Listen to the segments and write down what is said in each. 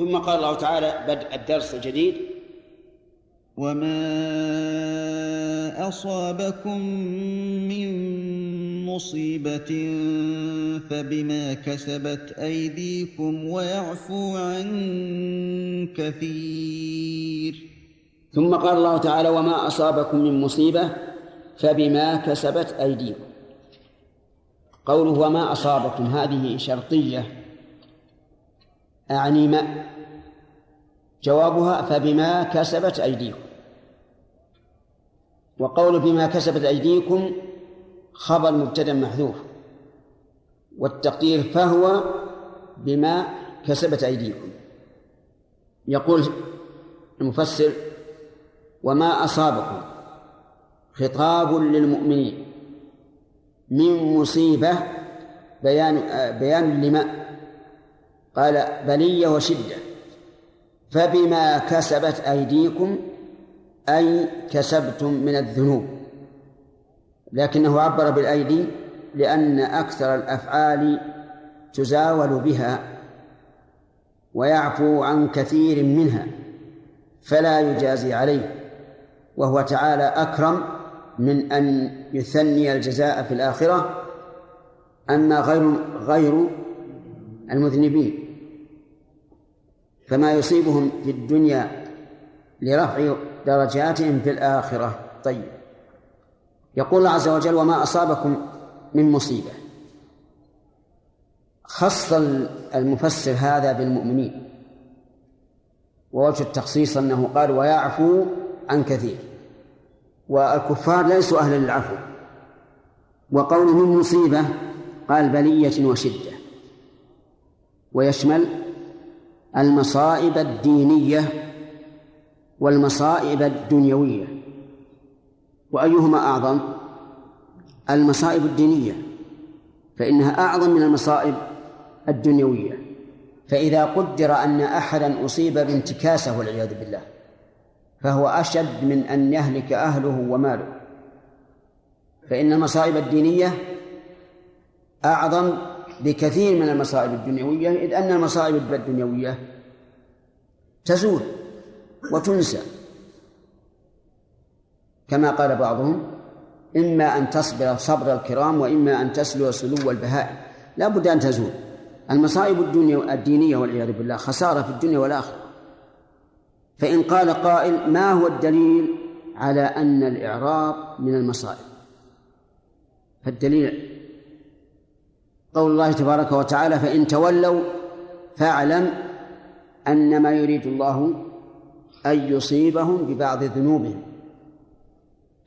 ثم قال الله تعالى بدء الدرس الجديد وما أصابكم من مصيبة فبما كسبت أيديكم ويعفو عن كثير. ثم قال الله تعالى وما أصابكم من مصيبة فبما كسبت أيديكم. قوله وما أصابكم هذه شرطية. أعني ما جوابها فبما كسبت أيديكم. وقول بما كسبت أيديكم خبر مبتدا محذوف. والتقدير فهو بما كسبت أيديكم. يقول المفسر وما أصابكم خطاب للمؤمنين من مصيبة بيان بيان لما قال بلية وشدة. فبما كسبت أيديكم أي كسبتم من الذنوب. لكنه عبر بالأيدي لأن أكثر الأفعال تزاول بها ويعفو عن كثير منها فلا يجازي عليه. وهو تعالى أكرم من أن يثني الجزاء في الآخرة. أما غير غير المذنبين. فما يصيبهم في الدنيا لرفع درجاتهم في الآخرة. طيب. يقول الله عز وجل وما أصابكم من مصيبة. خص المفسر هذا بالمؤمنين. ووجه التخصيص أنه قال ويعفو عن كثير. والكفار ليسوا أهلا للعفو. وقوله من مصيبة قال بلية وشدة. ويشمل المصائب الدينية والمصائب الدنيوية. وأيهما أعظم؟ المصائب الدينية فإنها أعظم من المصائب الدنيوية. فإذا قدر أن أحدا أصيب بانتكاسة والعياذ بالله فهو أشد من أن يهلك أهله وماله. فإن المصائب الدينية أعظم بكثير من المصائب الدنيوية إذ أن المصائب الدنيوية تزول وتنسى. كما قال بعضهم إما أن تصبر صبر الكرام وإما أن تسلو سلو البهائم. لا بد أن تزول. المصائب الدينية والعياذ بالله خسارة في الدنيا والآخرة. فإن قال قائل ما هو الدليل على أن الإعراض من المصائب؟ فالدليل قول الله تبارك وتعالى فإن تولوا فاعلم أن ما يريد الله أن يصيبهم ببعض ذنوبهم.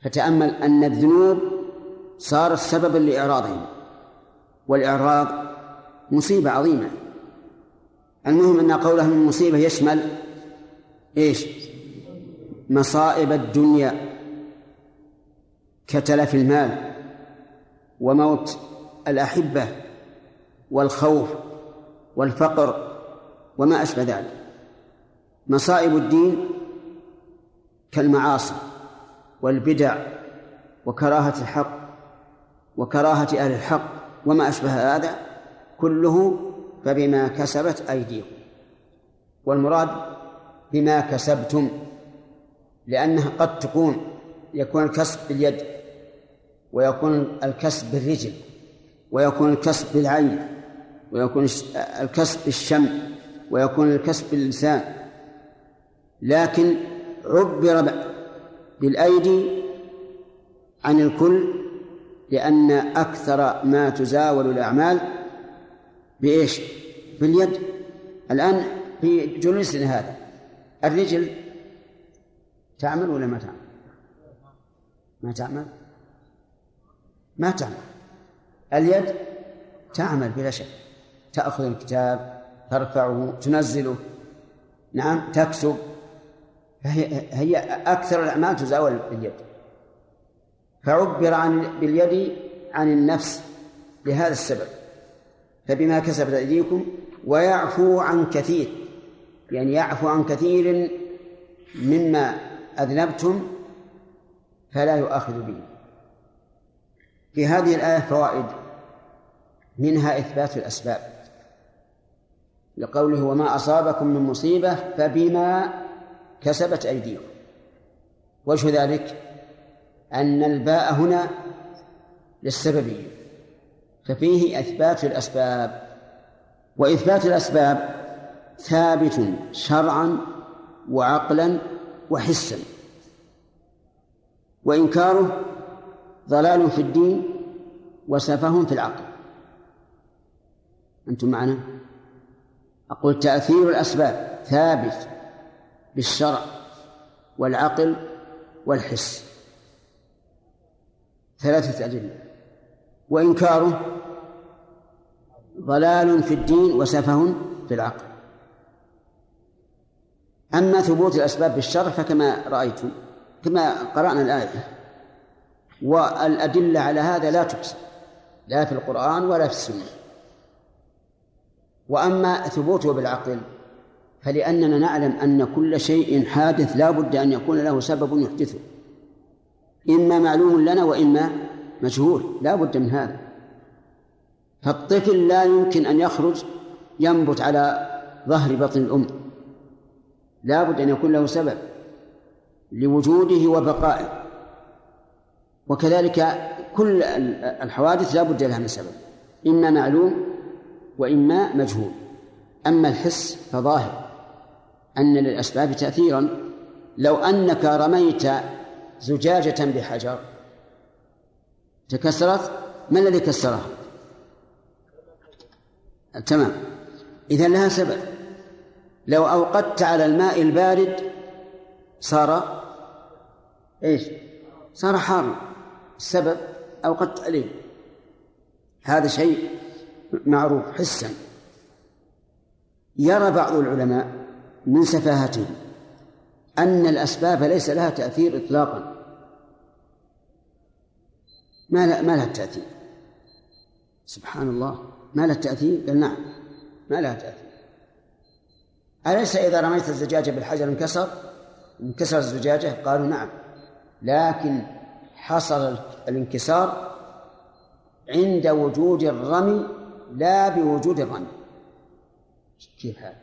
فتأمل أن الذنوب صارت سببا لإعراضهم والإعراض مصيبة عظيمة. المهم أن قوله من مصيبة يشمل إيش؟ مصائب الدنيا كتلف المال وموت الأحبة والخوف والفقر وما أشبه ذلك. مصائب الدين كالمعاصي والبدع وكراهة الحق وكراهة أهل الحق وما أشبه هذا كله فبما كسبت أيديكم. والمراد بما كسبتم لأنها قد تكون يكون الكسب باليد ويكون الكسب بالرجل. ويكون الكسب بالعين ويكون الكسب بالشم ويكون الكسب باللسان لكن عبر بالأيدي عن الكل لأن أكثر ما تزاول الأعمال بإيش؟ باليد الآن في جلوسنا هذا الرجل تعمل ولا ما تعمل؟ ما تعمل؟ ما تعمل اليد تعمل بلا شك. تأخذ الكتاب ترفعه تنزله. نعم تكسب فهي هي أكثر الأعمال تزاول باليد. فعبر عن باليد عن النفس لهذا السبب. فبما كسبت أيديكم ويعفو عن كثير. يعني يعفو عن كثير مما أذنبتم فلا يؤاخذ به. في هذه الآية فوائد. منها إثبات الأسباب. لقوله وما أصابكم من مصيبة فبما كسبت أيديكم. وجه ذلك أن الباء هنا للسببية. ففيه إثبات الأسباب. وإثبات الأسباب ثابت شرعا وعقلا وحسا. وإنكاره ضلال في الدين وسفه في العقل. أنتم معنا؟ أقول تأثير الأسباب ثابت بالشرع والعقل والحس. ثلاثة أدلة. وإنكاره ضلال في الدين وسفه في العقل. أما ثبوت الأسباب بالشرع فكما رأيتم كما قرأنا الآية. والأدلة على هذا لا تحصى لا في القرآن ولا في السنة. وأما ثبوته بالعقل فلأننا نعلم أن كل شيء حادث لا بد أن يكون له سبب يحدثه. إما معلوم لنا وإما مجهول لا بد من هذا. فالطفل لا يمكن أن يخرج ينبت على ظهر بطن الأم. لا بد أن يكون له سبب لوجوده وبقائه. وكذلك كل الحوادث لا بد لها من سبب. إما معلوم وإما مجهول. أما الحس فظاهر. أن للأسباب تأثيرا. لو أنك رميت زجاجة بحجر تكسرت ما الذي كسرها؟ تمام. إذا لها سبب. لو أوقدت على الماء البارد صار إيش؟ صار حارا السبب أوقدت عليه. هذا شيء معروف حسا. يرى بعض العلماء من سفاهتهم أن الأسباب ليس لها تأثير إطلاقا. ما لا ما لها تأثير. سبحان الله. ما لها تأثير؟ قال نعم ما لها تأثير. أليس إذا رميت الزجاجة بالحجر انكسر؟ انكسر الزجاجة؟ قالوا نعم. لكن حصل الانكسار عند وجود الرمي لا بوجود الرمي كيف هذا؟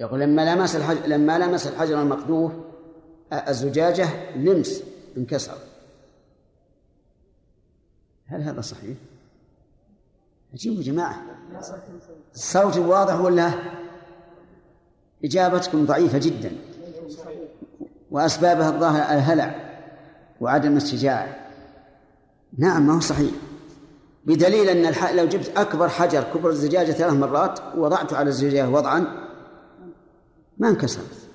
يقول لما لمس الحجر لما لمس الحجر المقذوف الزجاجة لمس انكسر. هل هذا صحيح؟ عجيب يا جماعة. الصوت واضح ولا؟ إجابتكم ضعيفة جدا. وأسبابها الظاهر الهلع وعدم الشجاعة نعم ما هو صحيح. بدليل أن الح... لو جبت أكبر حجر كبر الزجاجة ثلاث مرات ووضعته على الزجاجة وضعا ما انكسرت.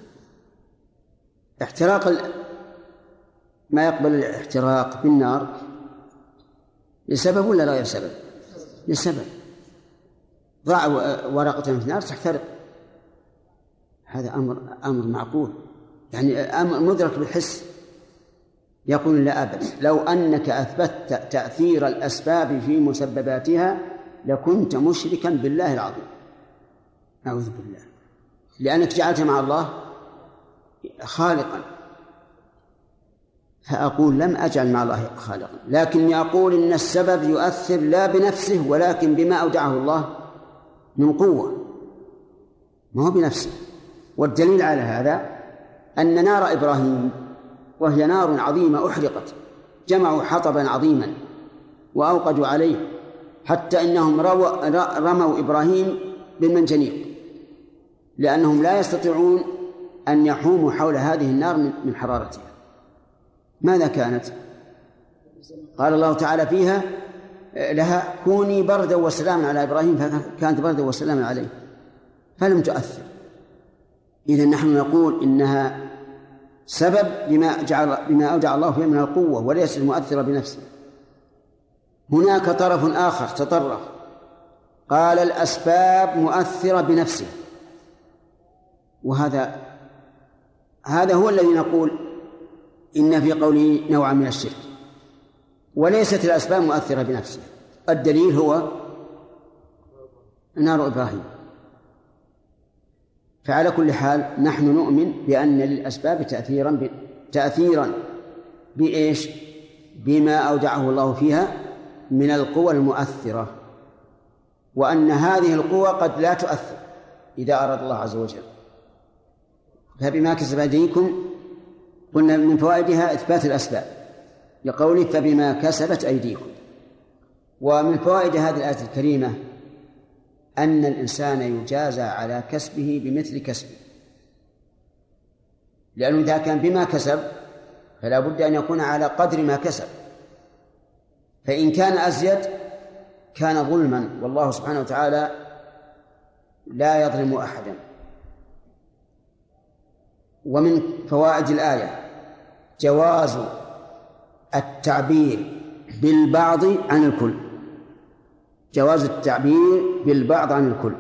احتراق ال... ما يقبل الاحتراق بالنار لسبب ولا غير سبب؟ لسبب. ضع ورقة في النار تحترق. هذا أمر أمر معقول. يعني أمر مدرك بالحس. يقول لا أبد. لو أنك أثبتت تأثير الأسباب في مسبباتها لكنت مشركا بالله العظيم. أعوذ بالله. لأنك جعلت مع الله خالقا. فأقول لم أجعل مع الله خالقا. لكني أقول إن السبب يؤثر لا بنفسه ولكن بما أودعه الله من قوة. ما هو بنفسه. والدليل على هذا أن نار إبراهيم وهي نار عظيمة أحرقت جمعوا حطبا عظيما وأوقدوا عليه حتى إنهم رموا إبراهيم بالمنجنيق لأنهم لا يستطيعون أن يحوموا حول هذه النار من حرارتها ماذا كانت؟ قال الله تعالى فيها لها كوني بردا وسلاما على إبراهيم فكانت بردا وسلاما عليه فلم تؤثر اذا نحن نقول إنها سبب بما جعل بما اودع الله فيها من القوة وليس المؤثره بنفسه. هناك طرف آخر تطرف. قال الأسباب مؤثرة بنفسه. وهذا هذا هو الذي نقول إن في قوله نوعا من الشرك. وليست الأسباب مؤثرة بنفسها الدليل هو نار إبراهيم. فعلى كل حال نحن نؤمن بأن للأسباب تأثيرا ب... تأثيرا بإيش؟ بما أودعه الله فيها من القوى المؤثرة وأن هذه القوى قد لا تؤثر إذا أراد الله عز وجل فبما كسب أيديكم قلنا من فوائدها إثبات الأسباب لقوله فبما كسبت أيديكم ومن فوائد هذه الآية الكريمة أن الإنسان يجازى على كسبه بمثل كسبه. لأنه إذا كان بما كسب فلا بد أن يكون على قدر ما كسب. فإن كان أزيد كان ظلما والله سبحانه وتعالى لا يظلم أحدا. ومن فوائد الآية جواز التعبير بالبعض عن الكل. جواز التعبير بالبعض عن الكل.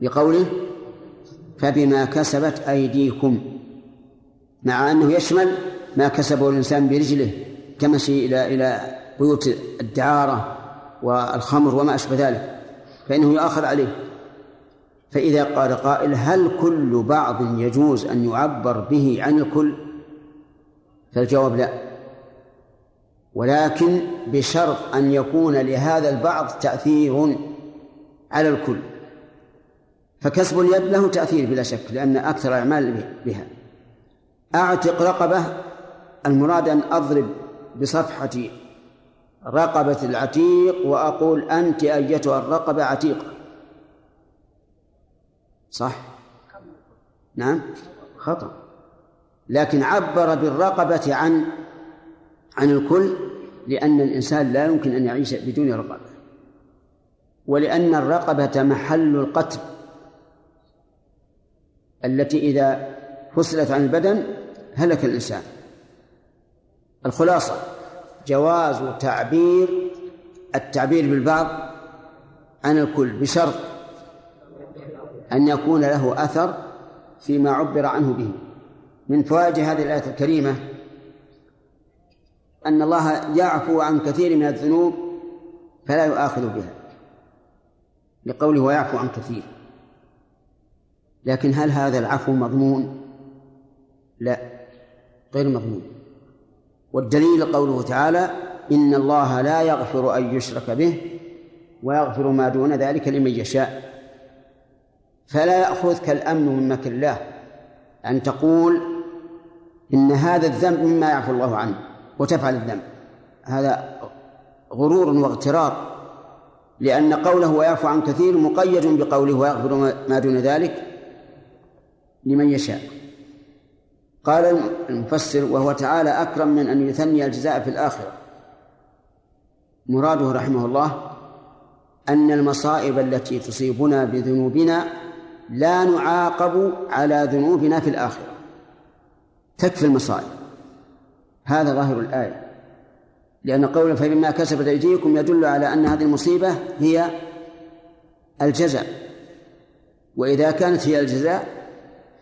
بقوله فبما كسبت أيديكم مع أنه يشمل ما كسبه الإنسان برجله كمشي إلى إلى بيوت الدعارة والخمر وما أشبه ذلك فإنه يؤخذ عليه. فإذا قال قائل هل كل بعض يجوز أن يعبر به عن الكل؟ فالجواب لا. ولكن بشرط أن يكون لهذا البعض تأثير على الكل. فكسب اليد له تأثير بلا شك لأن أكثر الأعمال بها. أعتق رقبة المراد أن أضرب بصفحة رقبة العتيق وأقول أنت أيتها الرقبة عتيقة. صح؟ نعم. خطأ. لكن عبر بالرقبة عن عن الكل لأن الإنسان لا يمكن أن يعيش بدون رقبة. ولأن الرقبة محل القتل التي إذا فصلت عن البدن هلك الإنسان. الخلاصة جواز تعبير التعبير بالبعض عن الكل بشرط أن يكون له أثر فيما عبر عنه به. من فوائد هذه الآية الكريمة أن الله يعفو عن كثير من الذنوب فلا يؤاخذ بها. لقوله ويعفو عن كثير. لكن هل هذا العفو مضمون؟ لا غير مضمون. والدليل قوله تعالى إن الله لا يغفر أن يشرك به ويغفر ما دون ذلك لمن يشاء. فلا يأخذك الأمن من مكر الله أن تقول إن هذا الذنب مما يعفو الله عنه وتفعل الذنب. هذا غرور واغترار. لأن قوله ويعفو عن كثير مقيد بقوله ويغفر ما دون ذلك لمن يشاء. قال المفسر وهو تعالى أكرم من أن يثني الجزاء في الآخرة. مراده رحمه الله أن المصائب التي تصيبنا بذنوبنا لا نعاقب على ذنوبنا في الآخرة. تكفي المصائب. هذا ظاهر الآية. لأن قوله فبما كسبت أيديكم يدل على أن هذه المصيبة هي الجزاء. وإذا كانت هي الجزاء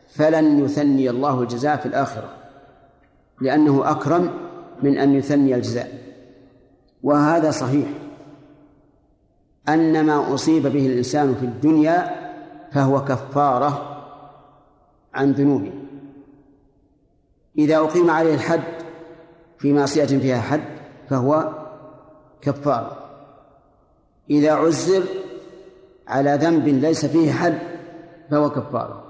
فلن يثني الله الجزاء في الآخرة لأنه أكرم من أن يثني الجزاء. وهذا صحيح. أن ما أصيب به الإنسان في الدنيا فهو كفارة عن ذنوبه. إذا أقيم عليه الحد في معصية فيها حد فهو كفارة إذا عزر على ذنب ليس فيه حد فهو كفارة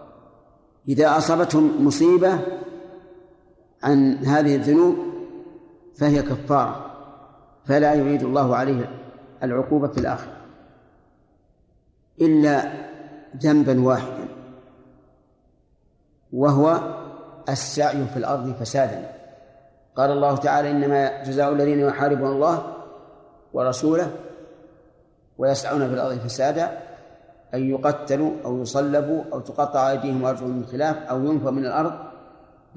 إذا أصابتهم مصيبة عن هذه الذنوب فهي كفارة فلا يعيد الله عليه العقوبة في الآخرة إلا ذنبا واحدا وهو السعي في الأرض فسادا. قال الله تعالى إنما جزاء الذين يحاربون الله ورسوله ويسعون في الأرض فسادا أن يقتلوا أو يصلبوا أو تقطع أيديهم وأرجلهم من خلاف أو ينفوا من الأرض.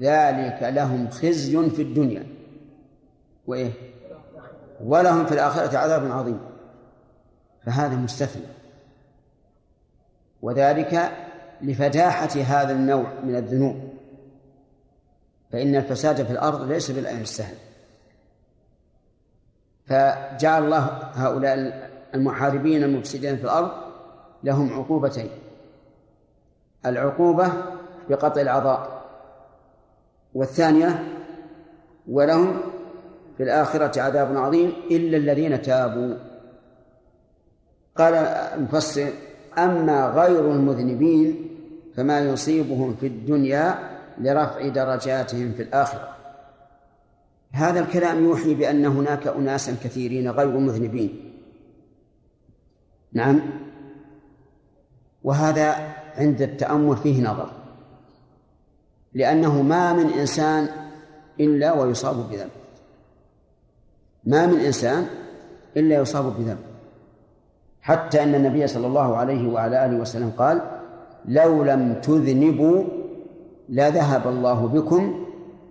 ذلك لهم خزي في الدنيا. وإيه؟ ولهم في الآخرة عذاب عظيم. فهذا مستثنى. وذلك لفداحة هذا النوع من الذنوب. فإن الفساد في الأرض ليس بالأمر السهل. فجعل الله هؤلاء المحاربين المفسدين في الأرض لهم عقوبتين. العقوبة بقطع العضاء والثانية ولهم في الآخرة عذاب عظيم إلا الذين تابوا. قال المفسر أما غير المذنبين فما يصيبهم في الدنيا لرفع درجاتهم في الآخرة. هذا الكلام يوحي بأن هناك أناسا كثيرين غير مذنبين. نعم. وهذا عند التأمل فيه نظر. لأنه ما من إنسان إلا ويصاب بذنب. ما من إنسان إلا يصاب بذنب. حتى أن النبي صلى الله عليه وعلى آله وسلم قال لو لم تذنبوا لذهب الله بكم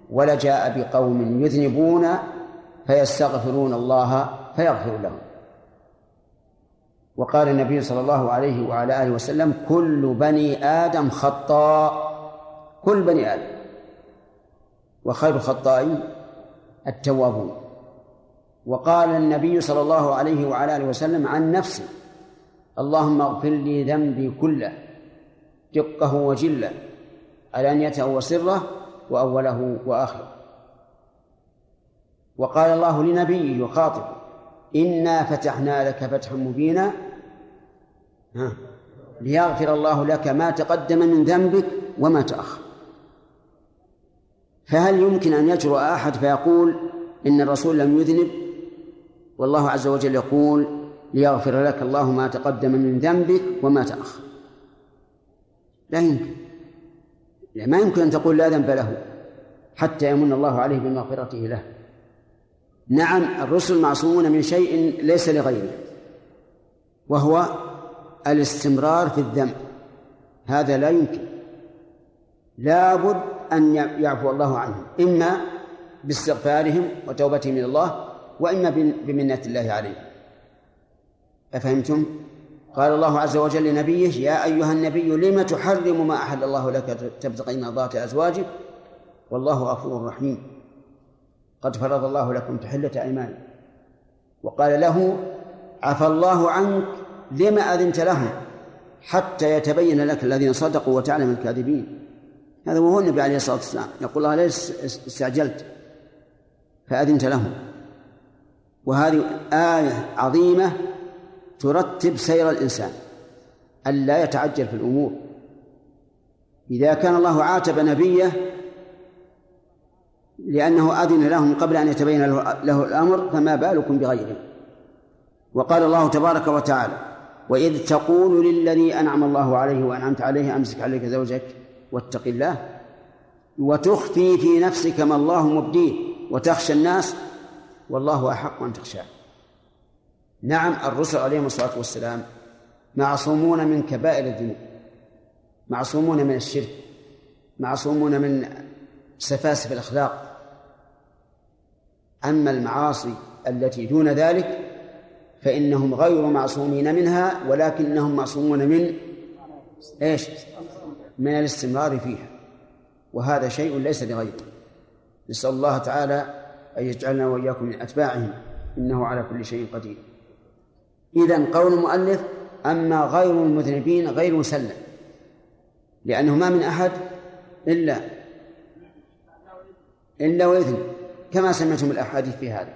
ولجاء بقوم يذنبون فيستغفرون الله فيغفر لهم. وقال النبي صلى الله عليه وعلى آله وسلم كل بني آدم خطاء كل بني آدم. وخير الخطائين التوابون. وقال النبي صلى الله عليه وعلى آله وسلم عن نفسه اللهم اغفر لي ذنبي كله دقه وجله علانيته وسره وأوله وآخره. وقال الله لنبيه يخاطب إنا فتحنا لك فتحا مبينا. ها. ليغفر الله لك ما تقدم من ذنبك وما تأخر. فهل يمكن أن يجرؤ أحد فيقول إن الرسول لم يذنب؟ والله عز وجل يقول ليغفر لك الله ما تقدم من ذنبك وما تأخر. لا يمكن. لا ما يمكن أن تقول لا ذنب له حتى يمن الله عليه بمغفرته له. نعم الرسل معصومون من شيء ليس لغيره وهو الاستمرار في الذنب. هذا لا يمكن. لابد أن يعفو الله عنهم إما باستغفارهم وتوبتهم إلى الله وإما بمنة الله عليهم. أفهمتم؟ قال الله عز وجل لنبيه يا أيها النبي لم تحرم ما أحل الله لك تبتغي مرضات أزواجك؟ والله غفور رحيم. قد فرض الله لكم تحلة أيمانكم. وقال له عفى الله عنك لما أذنت لهم حتى يتبين لك الذين صدقوا وتعلم الكاذبين. هذا وهو النبي عليه الصلاة والسلام. يقول الله ليس استعجلت فأذنت لهم. وهذه آية عظيمة ترتب سير الإنسان ألا يتعجل في الأمور. إذا كان الله عاتب نبيه لأنه أذن لهم قبل أن يتبين له الأمر فما بالكم بغيره. وقال الله تبارك وتعالى وإذ تقول للذي أنعم الله عليه وأنعمت عليه أمسك عليك زوجك واتق الله وتخفي في نفسك ما الله مبديه وتخشى الناس والله أحق أن تخشاه. نعم الرسل عليهم الصلاة والسلام معصومون من كبائر الذنوب معصومون من الشرك معصومون من سفاسف الأخلاق. أما المعاصي التي دون ذلك فإنهم غير معصومين منها ولكنهم معصومون من إيش؟ من الاستمرار فيها. وهذا شيء ليس لغيره نسأل الله تعالى أن يجعلنا وإياكم من أتباعهم إنه على كل شيء قدير. إذا قول المؤلف أما غير المذنبين غير مسلم لأنه ما من أحد إلا إلا ويذنب كما سمعتم الأحاديث في هذا.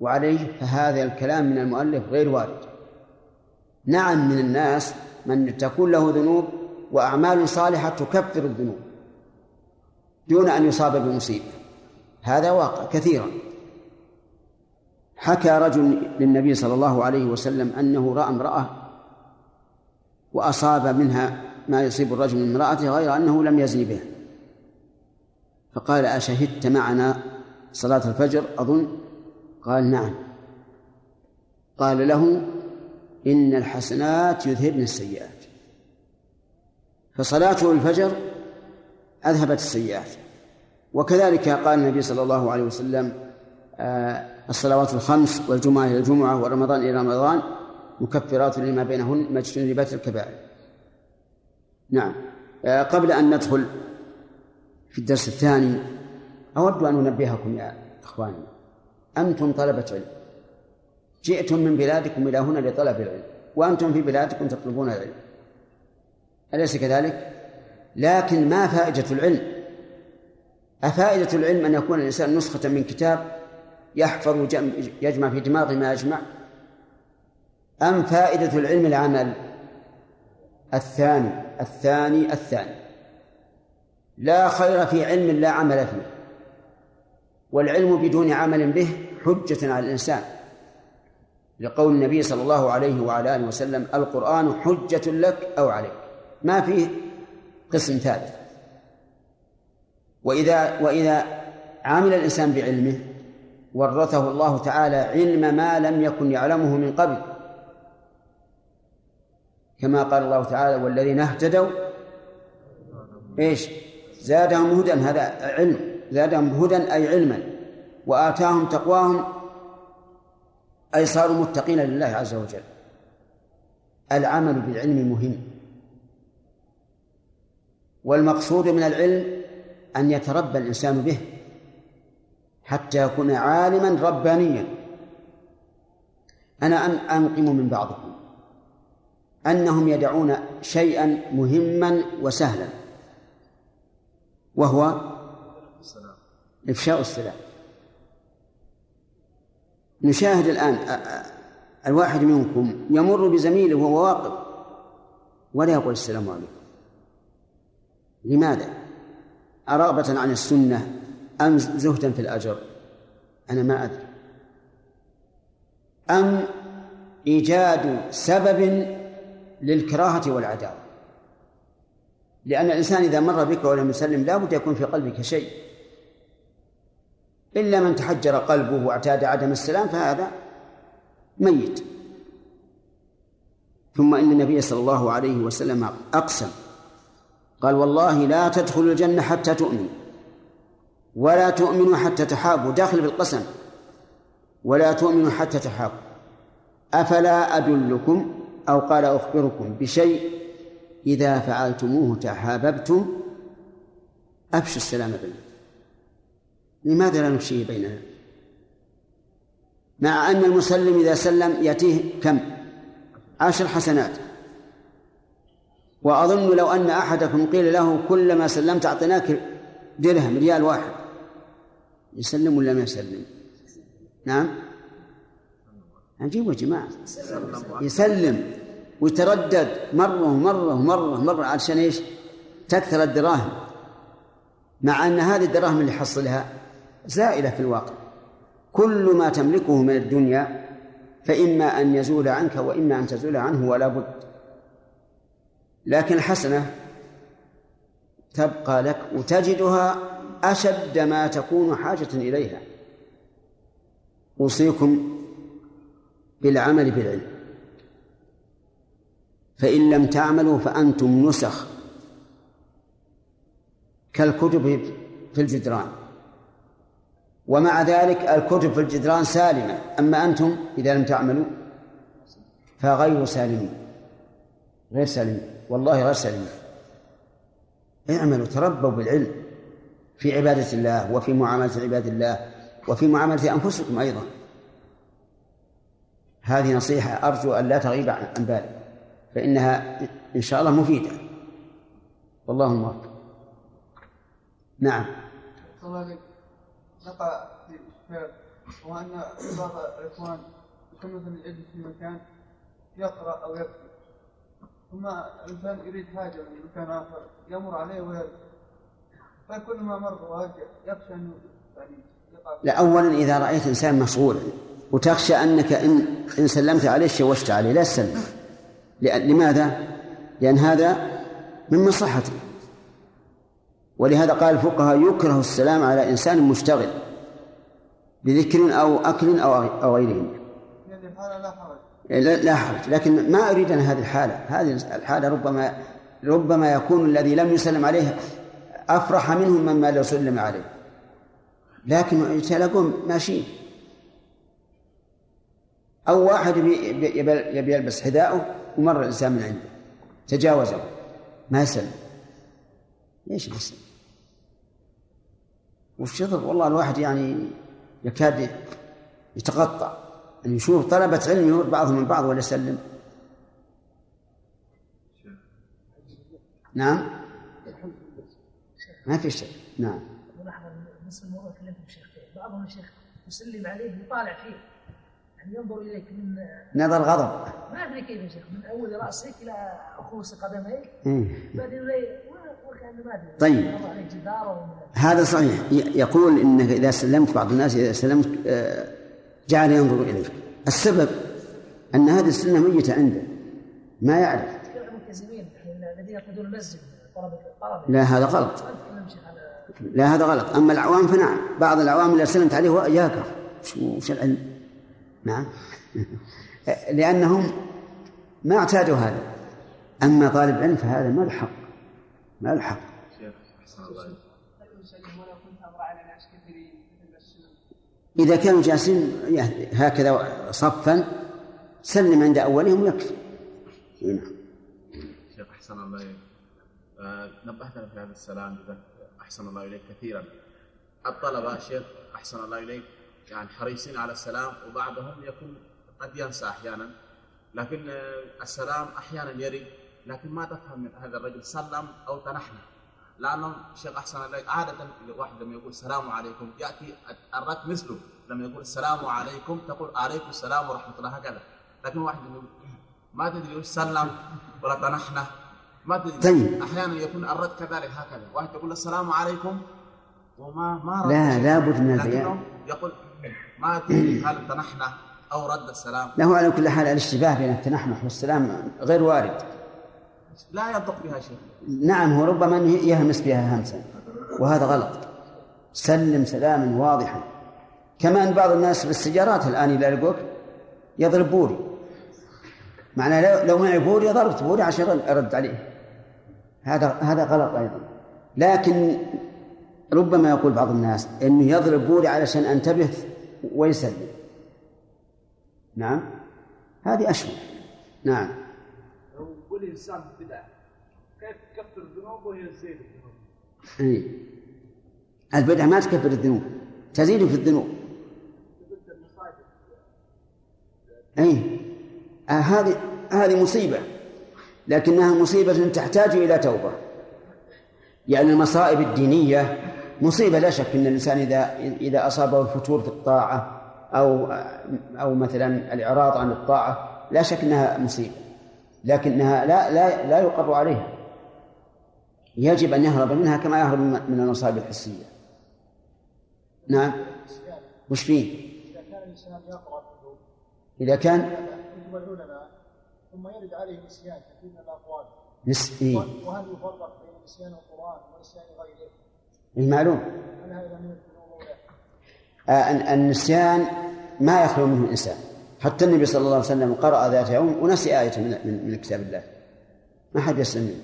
وعليه فهذا الكلام من المؤلف غير وارد. نعم من الناس من تكون له ذنوب وأعمال صالحة تكفر الذنوب دون أن يصاب بمصيبة. هذا واقع كثيرا. حكى رجل للنبي صلى الله عليه وسلم أنه رأى امرأة وأصاب منها ما يصيب الرجل من امرأته غير أنه لم يزني بها فقال أشهدت معنا صلاة الفجر؟ أظن. قال نعم. قال له إن الحسنات يذهبن السيئات. فصلاته الفجر أذهبت السيئات. وكذلك قال النبي صلى الله عليه وسلم الصلوات الخمس والجمعة إلى الجمعة ورمضان إلى رمضان مكفرات لما بينهن ما اجتنبت الكبائر. نعم. آه، قبل أن ندخل في الدرس الثاني أود أن أنبهكم يا إخواني. أنتم طلبة علم. جئتم من بلادكم إلى هنا لطلب العلم. وأنتم في بلادكم تطلبون العلم. أليس كذلك؟ لكن ما فائدة العلم؟ أفائدة العلم أن يكون الإنسان نسخة من كتاب يحفظ يجمع في دماغه ما يجمع. أم فائدة العلم العمل؟ الثاني الثاني الثاني. لا خير في علم لا عمل فيه. والعلم بدون عمل به حجة على الإنسان. لقول النبي صلى الله عليه وعلى آله وسلم القرآن حجة لك أو عليك. ما فيه قسم ثالث. وإذا وإذا عمل الإنسان بعلمه ورثه الله تعالى علم ما لم يكن يعلمه من قبل. كما قال الله تعالى والذين اهتدوا إيش؟ زادهم هدى هذا علم. زادهم هدى أي علما. وآتاهم تقواهم أي صاروا متقين لله عز وجل. العمل بالعلم مهم. والمقصود من العلم أن يتربى الإنسان به. حتى يكون عالما ربانيا. أنا أنقم من بعضكم. أنهم يدعون شيئا مهما وسهلا. وهو إفشاء السلام. نشاهد الآن الواحد منكم يمر بزميله وهو واقف. ولا يقول السلام عليكم. لماذا؟ أرغبة عن السنة أم زهدا في الأجر؟ أنا ما أدري. أم إيجاد سبب للكراهة والعداوة؟ لأن الإنسان إذا مر بك ولم يسلم لا بد يكون في قلبك شيء. إلا من تحجر قلبه واعتاد عدم السلام فهذا ميت. ثم إن النبي صلى الله عليه وسلم أقسم قال والله لا تدخلوا الجنة حتى تؤمنوا ولا تؤمنوا حتى تحابوا. داخل بالقسم. ولا تؤمنوا حتى تحابوا. أفلا أدلكم أو قال أخبركم بشيء إذا فعلتموه تحاببتم؟ أفشوا السلام بينكم. لماذا لا نفشيه بيننا؟ مع أن المسلم إذا سلم يأتيه كم؟ عشر حسنات. وأظن لو أن أحدكم قيل له كلما سلمت أعطيناك درهم ريال واحد. يسلم ولا ما يسلم؟ نعم؟ عجيب يا جماعة. يسلم ويتردد مرة ومرة ومرة ومرة عشان إيش؟ تكثر الدراهم. مع أن هذه الدراهم اللي حصلها زائلة في الواقع. كل ما تملكه من الدنيا فإما أن يزول عنك وإما أن تزول عنه ولا بد. لكن الحسنة تبقى لك وتجدها أشد ما تكون حاجة إليها. أوصيكم بالعمل بالعلم. فإن لم تعملوا فأنتم نسخ كالكتب في الجدران. ومع ذلك الكتب في الجدران سالمة. أما أنتم إذا لم تعملوا فغير سالمين. غير سالمين. والله غير سالمين. اعملوا تربوا بالعلم. في عبادة الله وفي معاملة عباد الله وفي معاملة أنفسكم أيضا. هذه نصيحة أرجو أن لا تغيب عن بالي فإنها إن شاء الله مفيدة. والله الموفق نعم. نقع في إشكال وأن بعض الإخوان يكون يجلس في مكان يقرأ أو يكتب. ثم الإنسان يريد حاجة من مكان آخر يمر عليه ويرجع. فكل ما مر يخشى يعني لا أولا إذا رأيت إنسان مشغولا وتخشى أنك إن إن سلمت عليه شوشت عليه لا تسلم. لماذا؟ لأن هذا من مصلحته. ولهذا قال الفقهاء يكره السلام على إنسان مشتغل بذكر أو أكل أو أو غيره لا لا حرج. لكن ما أريد أن هذه الحالة. هذه الحالة ربما ربما يكون الذي لم يسلم عليه أفرح منهم مما لو سلم عليه. لكن تلاقون ماشيين أو واحد يبي يلبس حذاءه ومر الإنسان من عنده. تجاوزه. ما يسلم. ليش يسلم؟ والشطر والله الواحد يعني يكاد يتقطع. أن يشوف طلبة علم يمر بعضهم من بعض ولا يسلم. نعم؟ ما في شيء. نعم. ملاحظة بالنسبة للموضوع تكلمت شيخ بعضهم الشيخ يسلم عليه يطالع فيه. يعني ينظر إليك من نظر غضب. ما أدري كيف يا شيخ من أول رأسك إلى رؤوس قدميك. إيه. بعدين أدري. طيب. هذا صحيح. يقول إنك إذا سلمت بعض الناس إذا سلمت آه، جعل ينظر إليك. السبب أن هذه السنة ميتة عنده. ما يعرف. الذين يقودون المسجد لا هذا غلط ما تتكلم شيخ على لا هذا غلط. أما العوام فنعم بعض العوام إذا سلمت عليه شو وش العلم؟ نعم. لأنهم ما اعتادوا هذا. أما طالب علم فهذا ما له حق ما له حق شيخ احسن الله إليك. ولو كنت أمر على ناس كثيرين مثل السنن إذا كانوا جالسين هكذا صفا سلم عند أولهم ويكفي. نعم. شيخ أحسن الله آه، نبهتنا في هذا السلام جزاك أحسن الله إليك كثيرا. الطلبة شيخ أحسن الله إليك. يعني حريصين على السلام وبعضهم يكون قد ينسى أحيانا. لكن آه، السلام أحيانا يرد. لكن ما تفهم من هذا الرجل سلم أو تنحنى. لأنه شيخ أحسن الله عادة الواحد لما يقول السلام عليكم يأتي الرد مثله. لما يقول السلام عليكم تقول عليكم السلام ورحمة الله هكذا. لكن واحد ما تدري سلم ولا تنحنى؟ ما تدري طيب. أحيانا يكون الرد كذلك هكذا. واحد يقول السلام عليكم وما ما رد لا. لابد من البيان. يقول ما تدري هل تنحنى أو رد السلام. له على كل حال الاشتباه بين التنحنح والسلام غير وارد. لا ينطق بها شيء. نعم هو ربما يهمس بها همسا. وهذا غلط. سلم سلاما واضحا. كما أن بعض الناس بالسيارات الآن اذا لقوك يضرب بوري. معناه لو- لو معي بوري ضربت بوري عشان ارد عليه. هذا هذا غلط أيضا. لكن ربما يقول بعض الناس إنه يضرب بوري علشان انتبه ويسلم. نعم. هذه اشهر نعم. لو يقول الانسان بدعه كيف تكفر الذنوب وهي تزيد الذنوب؟ اي البدعة ما تكفر الذنوب تزيد في الذنوب. اي آه هذه هذه مصيبة. لكنها مصيبة تحتاج إلى توبة. يعني المصائب الدينية مصيبة لا شك أن الإنسان إذا إذا أصابه الفتور في الطاعة أو أو مثلا الإعراض عن الطاعة لا شك أنها مصيبة. لكنها لا لا لا يقر عليها. يجب أن يهرب منها كما يهرب من المصائب الحسية. نعم. وش فيه؟ إذا كان إذا كان؟ ثم يرد عليه نسيان كثير من الأقوال. نس... إيه؟ وهل يفرق بين نسيان القرآن ونسيان غيره؟ إيه معلوم هل هذا من؟ آه، الن- النسيان ما يخلو منه الإنسان. حتى النبي صلى الله عليه وسلم قرأ ذات يوم ونسي آية من, من, من كتاب الله. ما حد يسلم منه.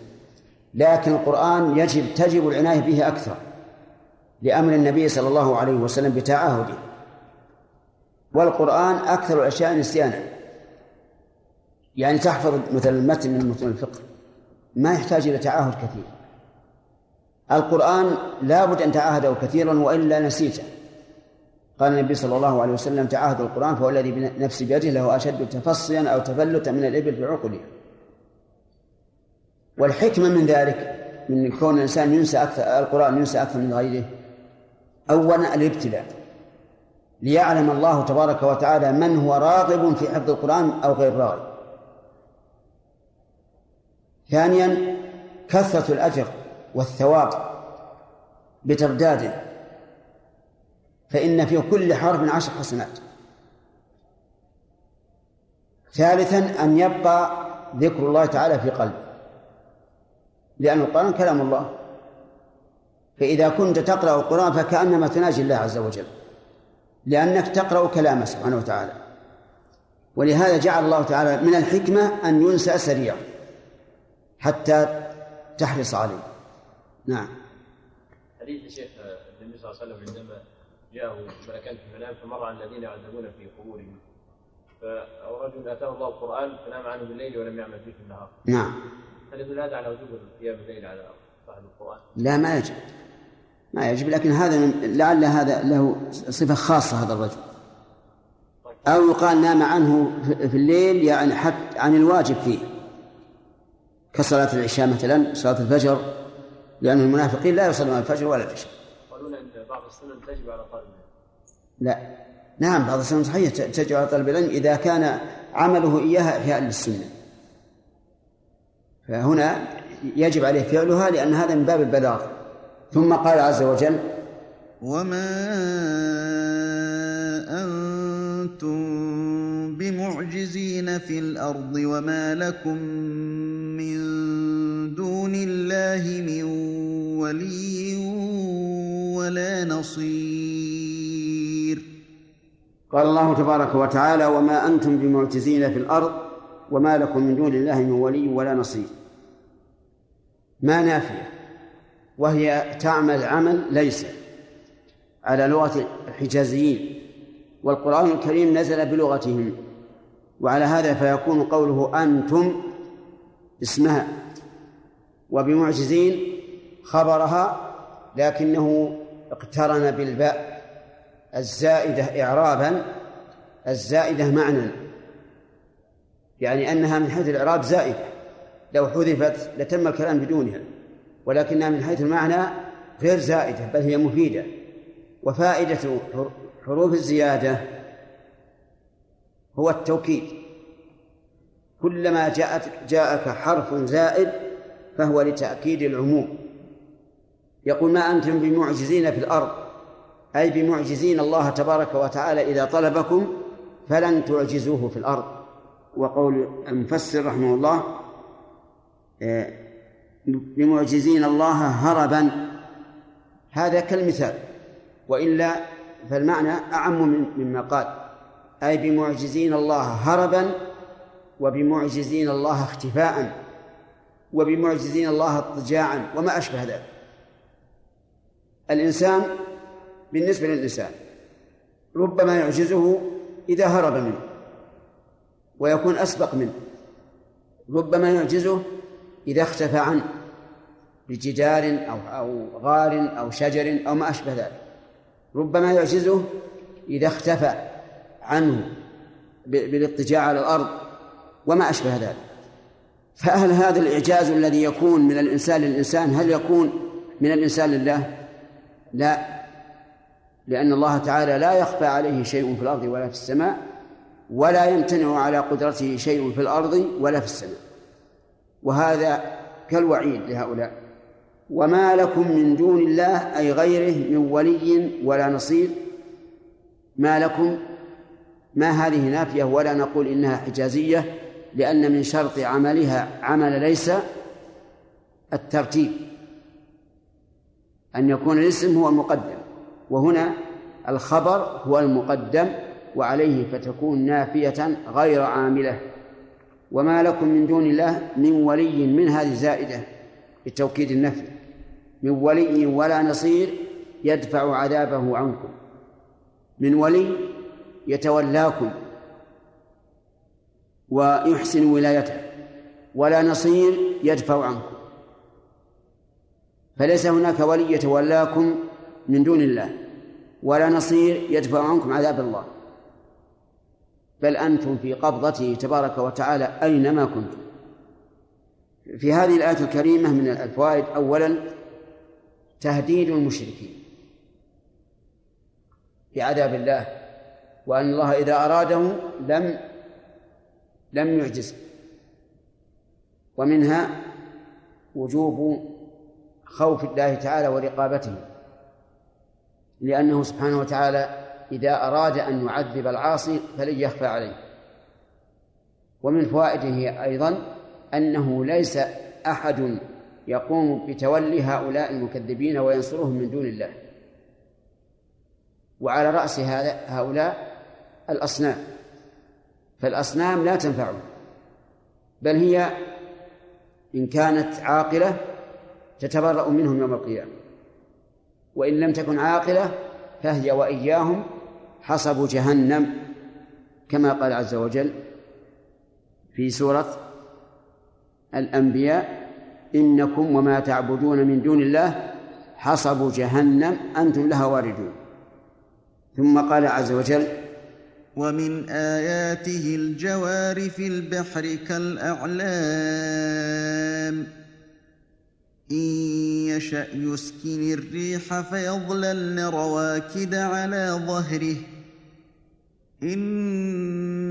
لكن القرآن يجب تجب العناية به أكثر لأمر النبي صلى الله عليه وسلم بتعاهده والقرآن أكثر الأشياء نسيانا. يعني تحفظ مثلا المتن من متون الفقه ما يحتاج إلى تعاهد كثير. القرآن لابد أن تعاهده كثيرا وإلا نسيته. قال النبي صلى الله عليه وسلم تعاهد القرآن فهو الذي بنفسي بيده له أشد تفصيا أو تفلتا من الإبل في عقلها والحكمة من ذلك من كون الإنسان ينسى أكثر القرآن ينسى أكثر من غيره أولا الابتلاء. ليعلم الله تبارك وتعالى من هو راغب في حفظ القرآن أو غير راغب. ثانيا كثرة الأجر والثواب بترداده فإن في كل حرف عشر حسنات. ثالثا أن يبقى ذكر الله تعالى في قلبه. لأن القرآن كلام الله. فإذا كنت تقرأ القرآن فكأنما تناجي الله عز وجل. لأنك تقرأ كلامه سبحانه وتعالى. ولهذا جعل الله تعالى من الحكمة أن ينسى سريعا حتى تحرص عليه. نعم. حديث الشيخ النبي صلى الله عليه وسلم عندما جاءه ملكان في المنام فمر على الذين يعذبون في قبورهم. أو رجل آتاه الله القرآن فنام عنه بالليل ولم يعمل فيه في النهار. نعم. هل يدل هذا على وجوب القيام الليل على صاحب القرآن؟ لا ما يجب. ما يجب لكن هذا لعل هذا له صفة خاصة هذا الرجل. أو يقال نام عنه في الليل يعني حتى عن الواجب فيه. كصلاة العشاء مثلا صلاة الفجر لأن المنافقين لا يصلون الفجر ولا العشاء. يقولون إن بعض السنن تجب على طالب العلم. لا. نعم بعض السنة صحيح تشجع على طلب العلم إذا كان عمله إياها إحياء للسنة فهنا يجب عليه فعلها لأن هذا من باب البلاغ ثم قال عز وجل وما أنتم بمعجزين في الأرض وما لكم من دون الله من ولي ولا نصير. قال الله تبارك وتعالى وما أنتم بمعجزين في الأرض وما لكم من دون الله من ولي ولا نصير. ما نافية وهي تعمل عمل ليس على لغة الحجازيين والقرآن الكريم نزل بلغتهم. وعلى هذا فيكون قوله أنتم اسمها. وبمعجزين خبرها لكنه اقترن بالباء. الزائدة إعرابا الزائدة معنى يعني أنها من حيث الإعراب زائدة. لو حذفت لتم الكلام بدونها. ولكنها من حيث المعنى غير زائدة بل هي مفيدة. وفائدة حروف الزيادة هو التوكيد. كلما جاءت جاءك حرف زائد فهو لتأكيد العموم. يقول ما أنتم بمعجزين في الأرض؟ أي بمعجزين الله تبارك وتعالى إذا طلبكم فلن تعجزوه في الأرض. وقول المفسر رحمه الله بمعجزين الله هربا. هذا كالمثال. وإلا فالمعنى أعم مما قال. أي بمعجزين الله هربا وبمعجزين الله اختفاء وبمعجزين الله اضطجاعا وما أشبه ذلك. الإنسان بالنسبة للإنسان ربما يعجزه إذا هرب منه ويكون أسبق منه. ربما يعجزه إذا اختفى عنه بجدار أو أو غار أو شجر أو ما أشبه ذلك. ربما يعجزه إذا اختفى عنه بالاضطجاع على الأرض وما أشبه ذلك. فهل هذا الإعجاز الذي يكون من الإنسان للإنسان هل يكون من الإنسان لله؟ لا لأن الله تعالى لا يخفى عليه شيء في الأرض ولا في السماء ولا يمتنع على قدرته شيء في الأرض ولا في السماء. وهذا كالوعيد لهؤلاء. وما لكم من دون الله أي غيره من ولي ولا نصير. ما لكم ما هذه نافية ولا نقول إنها حجازية لأن من شرط عملها عمل ليس الترتيب. أن يكون الاسم هو المقدم وهنا الخبر هو المقدم وعليه فتكون نافية غير عاملة. وما لكم من دون الله من ولي من هذه زائدة لتوكيد النفي. من ولي ولا نصير يدفع عذابه عنكم. من ولي يتولاكم ويحسن ولايته ولا نصير يدفع عنكم. فليس هناك ولي يتولاكم من دون الله ولا نصير يدفع عنكم عذاب الله. بل أنتم في قبضته تبارك وتعالى أينما كنتم. في هذه الآية الكريمة من الفوائد أولا تهديد المشركين. بعذاب الله وأن الله إذا أراده لم لم يعجزه. ومنها وجوب خوف الله تعالى ورقابته. لأنه سبحانه وتعالى إذا أراد أن يعذب العاصي فلن يخفى عليه. ومن فوائده أيضا أنه ليس أحد يقوم بتولي هؤلاء المكذبين وينصرهم من دون الله. وعلى رأس هؤلاء الأصنام. فالأصنام لا تنفعهم بل هي إن كانت عاقلة تتبرأ منهم يوم القيامة. وإن لم تكن عاقلة فهي وإياهم حصب جهنم كما قال عز وجل في سورة الأنبياء إنكم وما تعبدون من دون الله حصب جهنم أنتم لها واردون. ثم قال عز وجل ومن آياته الجوار في البحر كالأعلام. إن يشأ يسكن الريح فيظللن رواكد على ظهره.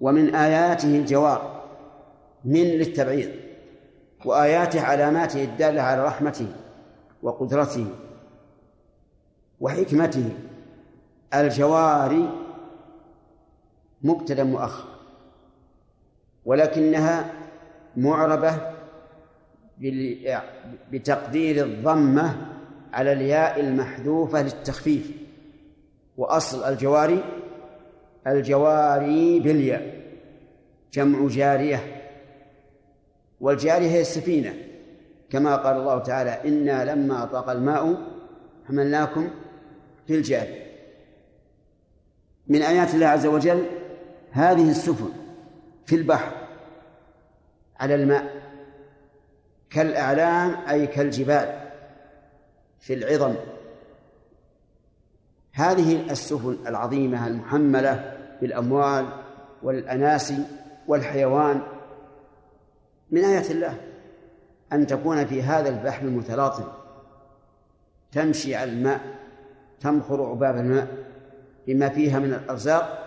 ومن آياته الجوار من للتبعيض وآياته علاماته الدالة على رحمته وقدرته وحكمته. الجواري مبتدا مؤخر ولكنها معربة بتقدير الضمة على الياء المحذوفة للتخفيف وأصل الجواري الجواري بالياء جمع جارية والجارية هي السفينة. كما قال الله تعالى إنا لما طغى الماء حملناكم في الجارية من آيات الله عز وجل هذه السفن في البحر على الماء كالأعلام أي كالجبال في العظم. هذه السفن العظيمة المحملة بالأموال والأناسي والحيوان. من آيات الله أن تكون في هذا البحر المتلاطم تمشي على الماء تمخر عباب الماء بما فيها من الأرزاق.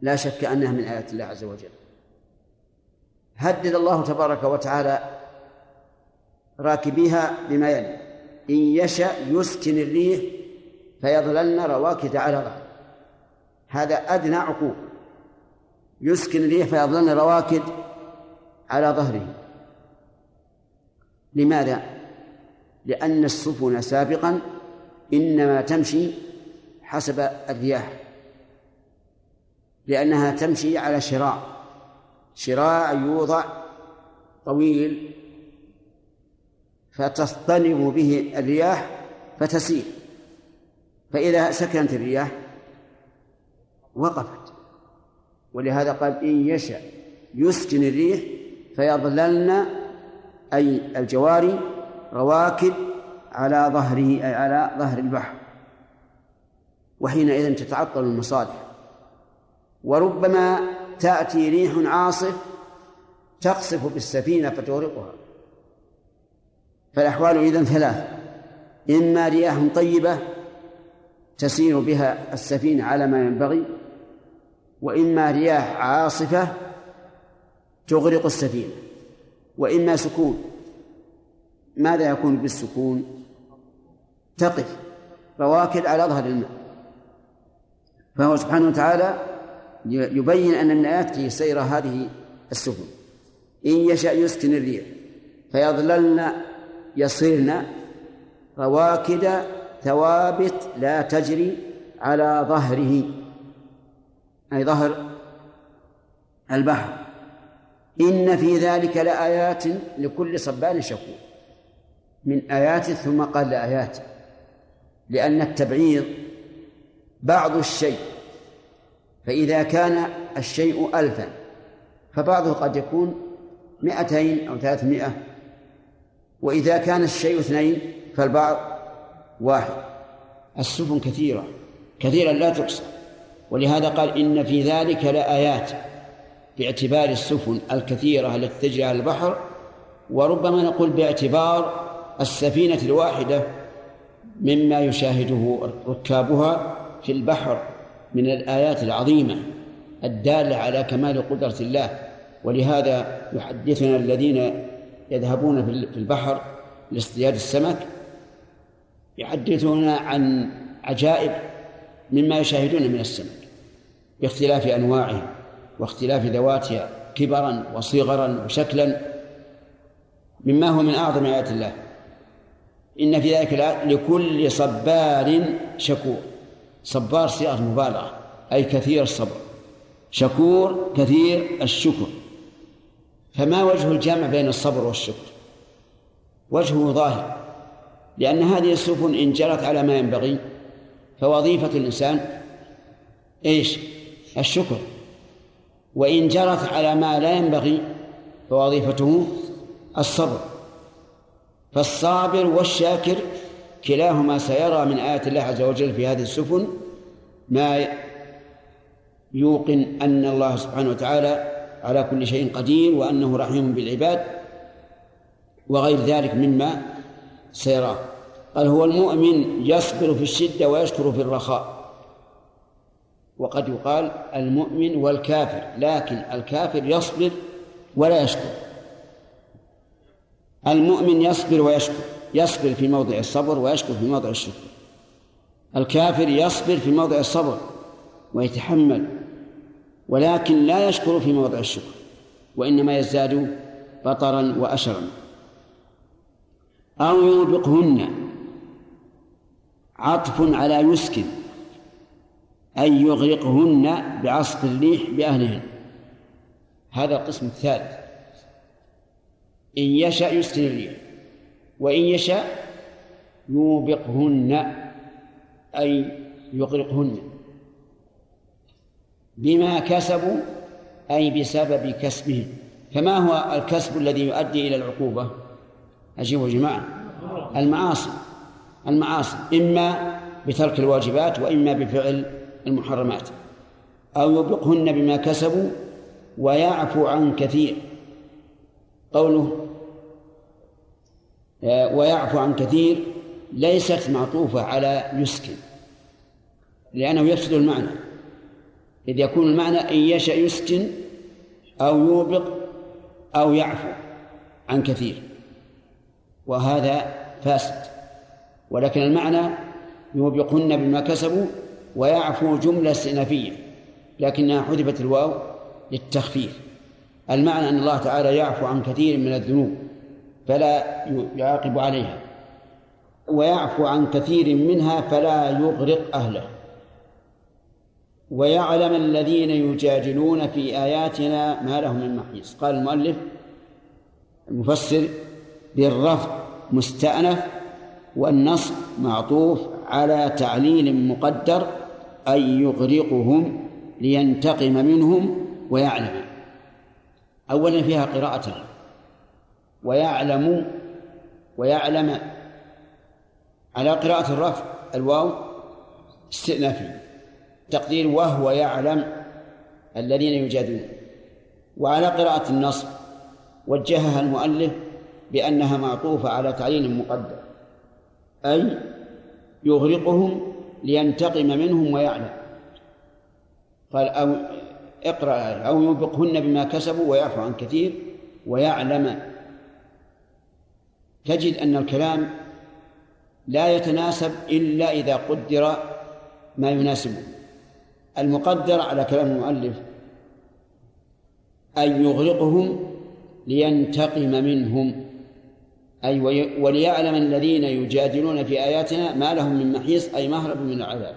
لا شك أنها من آيات الله عز وجل. هدد الله تبارك وتعالى راكبيها بما يلي. إن يشأ يسكن الريح فيظللن رواكد على ظهر هذا أدنى عقوق. يسكن الريح فيظللن رواكد على ظهره. لماذا؟ لأن السفن سابقا إنما تمشي حسب الرياح. لأنها تمشي على شراع شراع يوضع طويل فتصطنب به الرياح فتسير فإذا سكنت الرياح وقفت. ولهذا قال إن يشأ يسكن الريح فيظللن أي الجواري رواكد على ظهره أي على ظهر البحر. وحينئذ تتعطل المصالح. وربما تأتي ريح عاصف تقصف بالسفينة فتغرقها. فالأحوال إذن ثلاث إما رياح طيبة تسير بها السفينة على ما ينبغي وإما رياح عاصفة تغرق السفينة وإما سكون. ماذا يكون بالسكون؟ تقف رواكد على ظهر الماء فهو سبحانه وتعالى يبين أن من آياته سير هذه السفن. إن يشأ يسكن الريح فيظللن يصيرن رواكد ثوابت لا تجري على ظهره أي ظهر البحر. إن في ذلك لآيات لكل صبار شكور. من آيات ثم قال لآيات لأن التبعيض بعض الشيء. فإذا كان الشيء ألفا فبعضه قد يكون مئتين أو ثلاثمائة. وإذا كان الشيء اثنين فالبعض واحد. السفن كثيرة كثيرا لا تحصى ولهذا قال إن في ذلك لآيات باعتبار السفن الكثيرة التي تجري على البحر. وربما نقول باعتبار السفينة الواحدة مما يشاهده ركابها في البحر من الآيات العظيمة الدالة على كمال قدرة الله. ولهذا يحدثنا الذين يذهبون في البحر لاصطياد السمك يحدثون عن عجائب مما يشاهدون من السمك باختلاف انواعه واختلاف ذواتها كبرا وصغرا وشكلا مما هو من أعظم آيات الله. إن في ذلك لكل صبار شكور صبار صيغة مبالغة أي كثير الصبر. شكور كثير الشكر. فما وجه الجمع بين الصبر والشكر؟ وجهه ظاهر. لأن هذه السفن إن جرت على ما ينبغي فوظيفة الإنسان إيش؟ الشكر. وإن جرت على ما لا ينبغي فوظيفته الصبر. فالصابر والشاكر كلاهما سيرى من آيات الله عز وجل في هذه السفن ما يوقن أن الله سبحانه وتعالى على كل شيء قدير وأنه رحيم بالعباد وغير ذلك مما سيراه. قال هو المؤمن يصبر في الشدة ويشكر في الرخاء. وقد يقال المؤمن والكافر لكن الكافر يصبر ولا يشكر. المؤمن يصبر ويشكر يصبر في موضع الصبر ويشكر في موضع الشكر. الكافر يصبر في موضع الصبر ويتحمل ولكن لا يشكر في موضع الشكر وإنما يزداد بطرا وأشرا. أو يوبقهن. عطف على يسكن. أي يغرقهن بعصف الريح بأهلهن. هذا القسم الثالث. إن يشأ يسكن الريح. وإن يشاء يوبقهن. أي يغرقهن. بما كسبوا أي بسبب كسبهم. فما هو الكسب الذي يؤدي إلى العقوبة؟ أجيبوا جماعة المعاصي المعاصي إما بترك الواجبات وإما بفعل المحرمات. أو يوبقهن بما كسبوا ويعفو عن كثير. قوله آه، ويعفو عن كثير ليست معطوفة على يسكن لأنه يفسد المعنى. إذ يكون المعنى إن يشأ يسكن أو يوبق أو يعفو عن كثير. وهذا فاسد. ولكن المعنى يوبقهن بما كسبوا ويعفو جملة استئنافية لكنها حذفت الواو للتخفيف. المعنى أن الله تعالى يعفو عن كثير من الذنوب فلا يعاقب عليها ويعفو عن كثير منها فلا يغرق أهله. ويعلم الذين يجادلون في آياتنا ما لهم من محيص. قال المؤلف المفسر بالرفع مستأنف والنصب معطوف على تعليل مقدر أي يغرقهم لينتقم منهم ويعلم. أولا فيها قراءة ويعلم ويعلم على قراءة الرفع الواو استئنافي تقدير وهو يعلم الذين يجادلون. وعلى قراءة النصب وجهها المؤلف بأنها معطوفة على تعيين مقدر أي يغرقهم لينتقم منهم ويعلم. قال أو اقرأ أو يوبقهن بما كسبوا ويعفو عن كثير ويعلم. تجد أن الكلام لا يتناسب إلا إذا قدر ما يناسبه. المقدر على كلام المؤلف أن يغرقهم لينتقم منهم. أي وليعلم الذين يجادلون في آياتنا ما لهم من محيص أي مهرب من العذاب.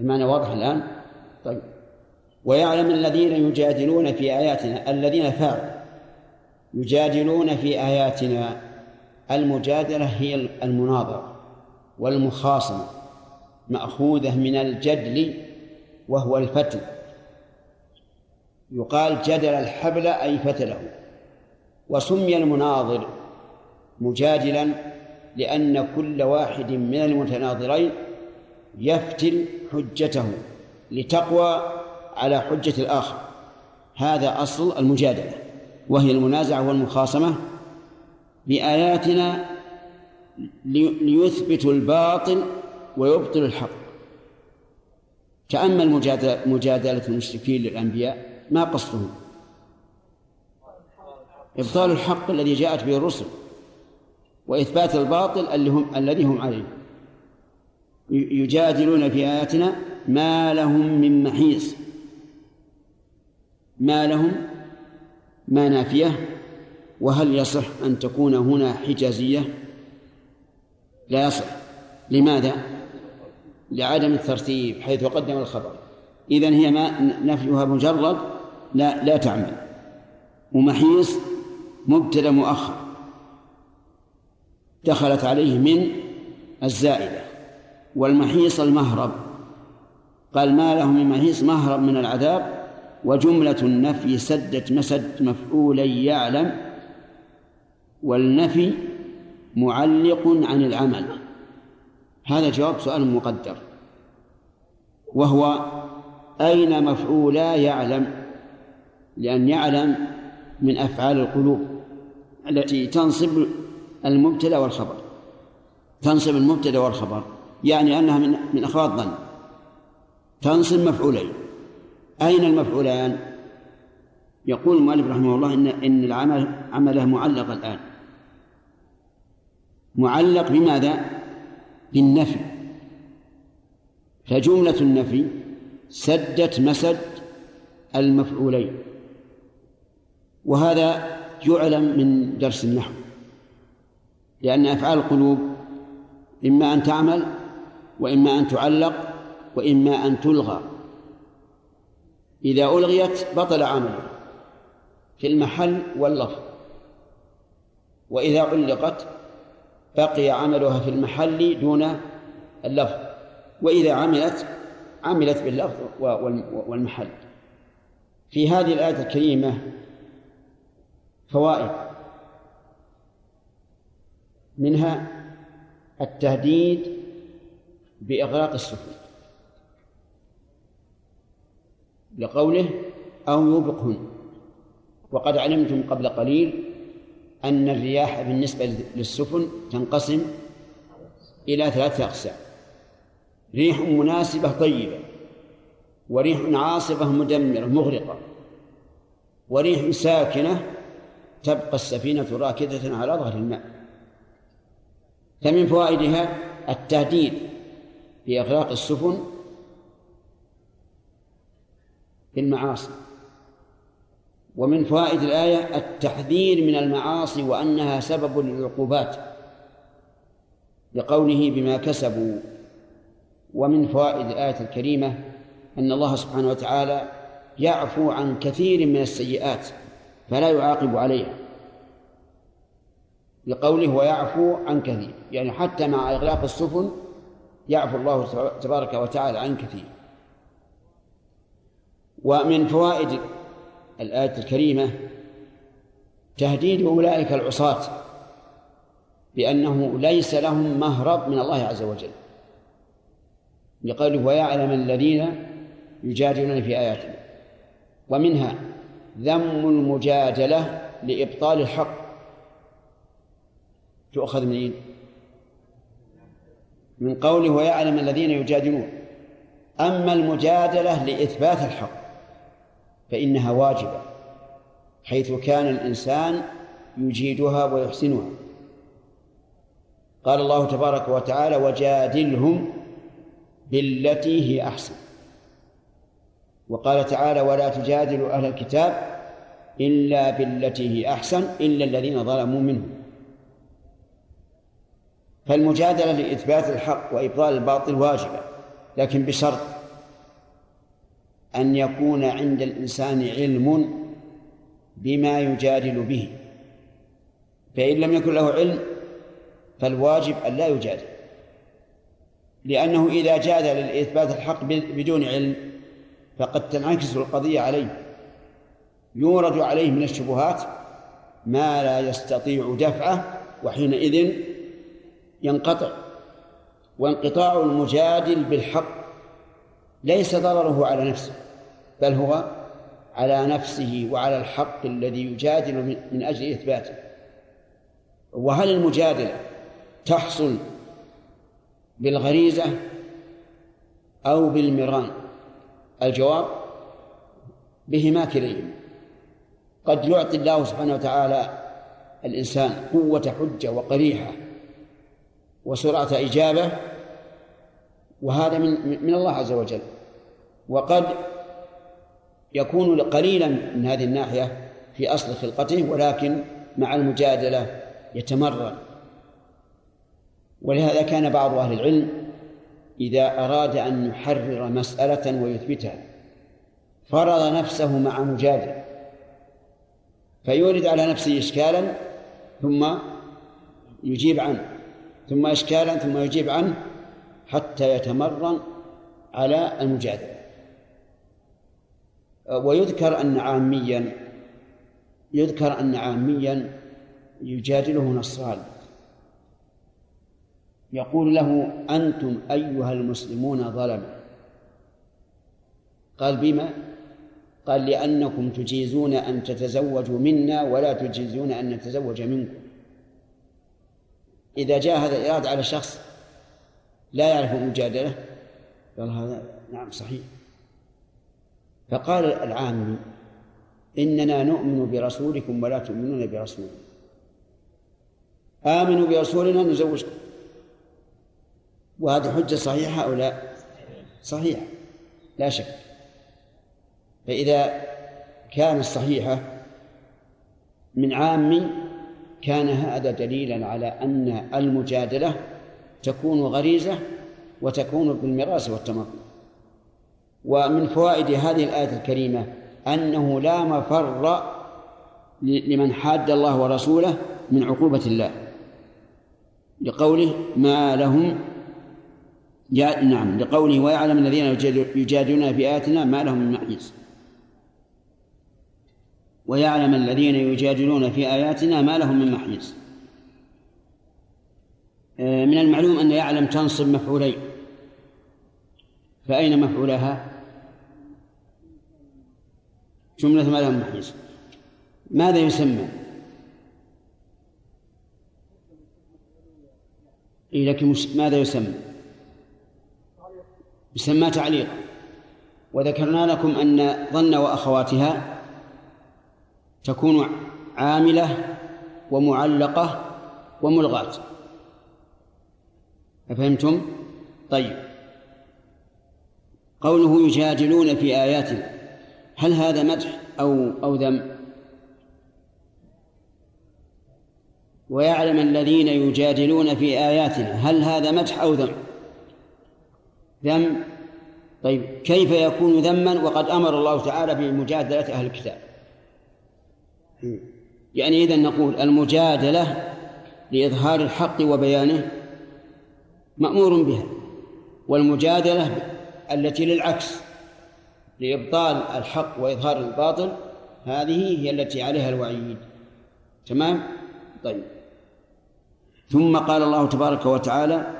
المعنى واضح الآن؟ طيب. ويعلم الذين يجادلون في آياتنا الذين فعلوا يجادلون في آياتنا المجادلة هي المناظرة والمخاصمة مأخوذة من الجدل وهو الفتل يقال جدل الحبل أي فتله وسمي المناظر مجادلا لأن كل واحد من المتناظرين يفتل حجته لتقوى على حجة الآخر. هذا أصل المجادلة وهي المنازعة والمخاصمة بآياتنا ليثبتوا الباطل ويبطل الحق. تأمل مجادلة المشركين للأنبياء ما قصدهم؟ إبطال الحق الذي جاءت به الرسل. وإثبات الباطل اللي هم الذي هم عليه. يجادلون في آياتنا ما لهم من محيص. ما لهم ما نافية. وهل يصح أن تكون هنا حجازية؟ لا يصح. لماذا؟ لعدم الترتيب حيث قدم الخبر. إذن هي ما نفيها مجرد لا لا تعمل. ومحيص مبتدأ مؤخر. دخلت عليه من الزائدة والمحيص المهرب. قال ما له من محيص مهرب من العذاب وجملة النفي سدت مسد مفعولا يعلم والنفي معلق عن العمل. هذا جواب سؤال مقدر. وهو أين مفعولا يعلم؟ لأن يعلم من أفعال القلوب التي تنصب المبتدأ والخبر. تنصب المبتدأ والخبر يعني أنها من من أخوات ظن. تنصب مفعولين. أين المفعولان؟ يقول المؤلف رحمه الله إن إن العمل عمله معلق الآن. معلق بماذا؟ بالنفي. فجملة النفي سدت مسد المفعولين. وهذا يعلم من درس النحو. لأن أفعال القلوب إما أن تعمل وإما أن تعلق وإما أن تلغى. إذا ألغيت بطل عمله في المحل واللفظ وإذا علقت بقي عملها في المحل دون اللفظ وإذا عملت عملت باللفظ والمحل. في هذه الآية الكريمة فوائد. منها التهديد بإغراق السفن لقوله أو يوبقهن وقد علمتم قبل قليل أن الرياح بالنسبة للسفن تنقسم إلى ثلاثة أقسام ريح مناسبة طيبة وريح عاصفة مدمرة مغرقة وريح ساكنة تبقى السفينة راكدة على ظهر الماء. فمن فوائدها التهديد بإغراق السفن بالمعاصي ومن فوائد الآية التحذير من المعاصي وأنها سبب للعقوبات لقوله بما كسبوا. ومن فوائد الآية الكريمة أن الله سبحانه وتعالى يعفو عن كثير من السيئات فلا يعاقب عليها. لقوله ويعفو عن كثير. يعني حتى مع إغلاق السفن يعفو الله تبارك وتعالى عن كثير. ومن فوائد الآية الكريمة تهديد أولئك العصاة بأنه ليس لهم مهرب من الله عز وجل. لقوله ويعلم الذين يجادلون في آياتنا. ومنها ذم المجادلة لإبطال الحق. تؤخذ من من قوله ويعلم الذين يجادلون. أما المجادلة لإثبات الحق فإنها واجبة حيث كان الإنسان يجيدها ويحسنها. قال الله تبارك وتعالى وجادلهم بالتي هي أحسن وقال تعالى ولا تجادلوا أهل الكتاب إلا بالتي هي أحسن إلا الذين ظلموا منهم فالمجادلة لإثبات الحق وإبطال الباطل واجبة لكن بشرط أن يكون عند الإنسان علم بما يجادل به. فإن لم يكن له علم فالواجب أن لا يجادل لأنه إذا جادل لإثبات الحق بدون علم فقد تنعكس القضية عليه. يورد عليه من الشبهات ما لا يستطيع دفعه وحينئذ ينقطع. وانقطاع المجادل بالحق ليس ضرره على نفسه بل هو على نفسه وعلى الحق الذي يجادل من أجل إثباته. وهل المجادلة تحصل بالغريزة أو بالمران؟ الجواب بهما كليهما. قد يعطي الله سبحانه وتعالى الإنسان قوة حجة وقريحة وسرعة إجابة وهذا من من الله عز وجل. وقد يكون قليلا من هذه الناحية في أصل خلقته ولكن مع المجادلة يتمرن. ولهذا كان بعض أهل العلم إذا أراد أن يحرر مسألة ويثبتها فرض نفسه مع مجادل فيورد على نفسه إشكالا ثم يجيب عنه. ثم إشكالا ثم يجيب عنه حتى يتمرن على المجادلة. ويذكر أن عاميا يذكر أن عاميا يجادله نصراني يقول له أنتم أيها المسلمون ظلمة قال بما؟ قال لأنكم تجيزون أن تتزوجوا منا ولا تجيزون أن نتزوج منكم. إذا جاء هذا الإراد على شخص لا يعرف المجادلة قال هذا نعم صحيح. فقال العامي إننا نؤمن برسولكم ولا تؤمنون برسولنا آمنوا برسولنا نزوجكم وهذه حجة صحيحة أو لا؟ صحيحة لا شك. فإذا كانت صحيحة من عام كان هذا دليلا على أن المجادلة تكون غريزة وتكون بالمراس والتمكن ومن فوائد هذه الآية الكريمة أنه لا مفر لمن حاد الله ورسوله من عقوبة الله لقوله ما لهم. نعم لقوله ويعلم الذين يجادلون في آياتنا ما لهم من محيص ويعلم الذين يجادلون في آياتنا ما لهم من محيص. آه، من المعلوم أن يعلم تنصب مفعولين. فأين مفعولها؟ جملة ما لهم محيص. ماذا يسمى؟ إيه لكن ماذا يسمى؟ يسمى تعليق وذكرنا لكم أن ظن وأخواتها تكون عاملة ومعلقة وملغاة أفهمتم؟ طيب قوله يجادلون في آياتنا هل هذا مدح أو أو ذم؟ ويعلم الذين يجادلون في آياتنا هل هذا مدح أو ذم؟ ذم طيب كيف يكون ذما وقد أمر الله تعالى بمجادلة أهل الكتاب يعني إذا نقول المجادلة لإظهار الحق وبيانه مأمور بها والمجادلة التي للعكس لإبطال الحق وإظهار الباطل هذه هي التي عليها الوعيد. تمام؟ طيب. ثم قال الله تبارك وتعالى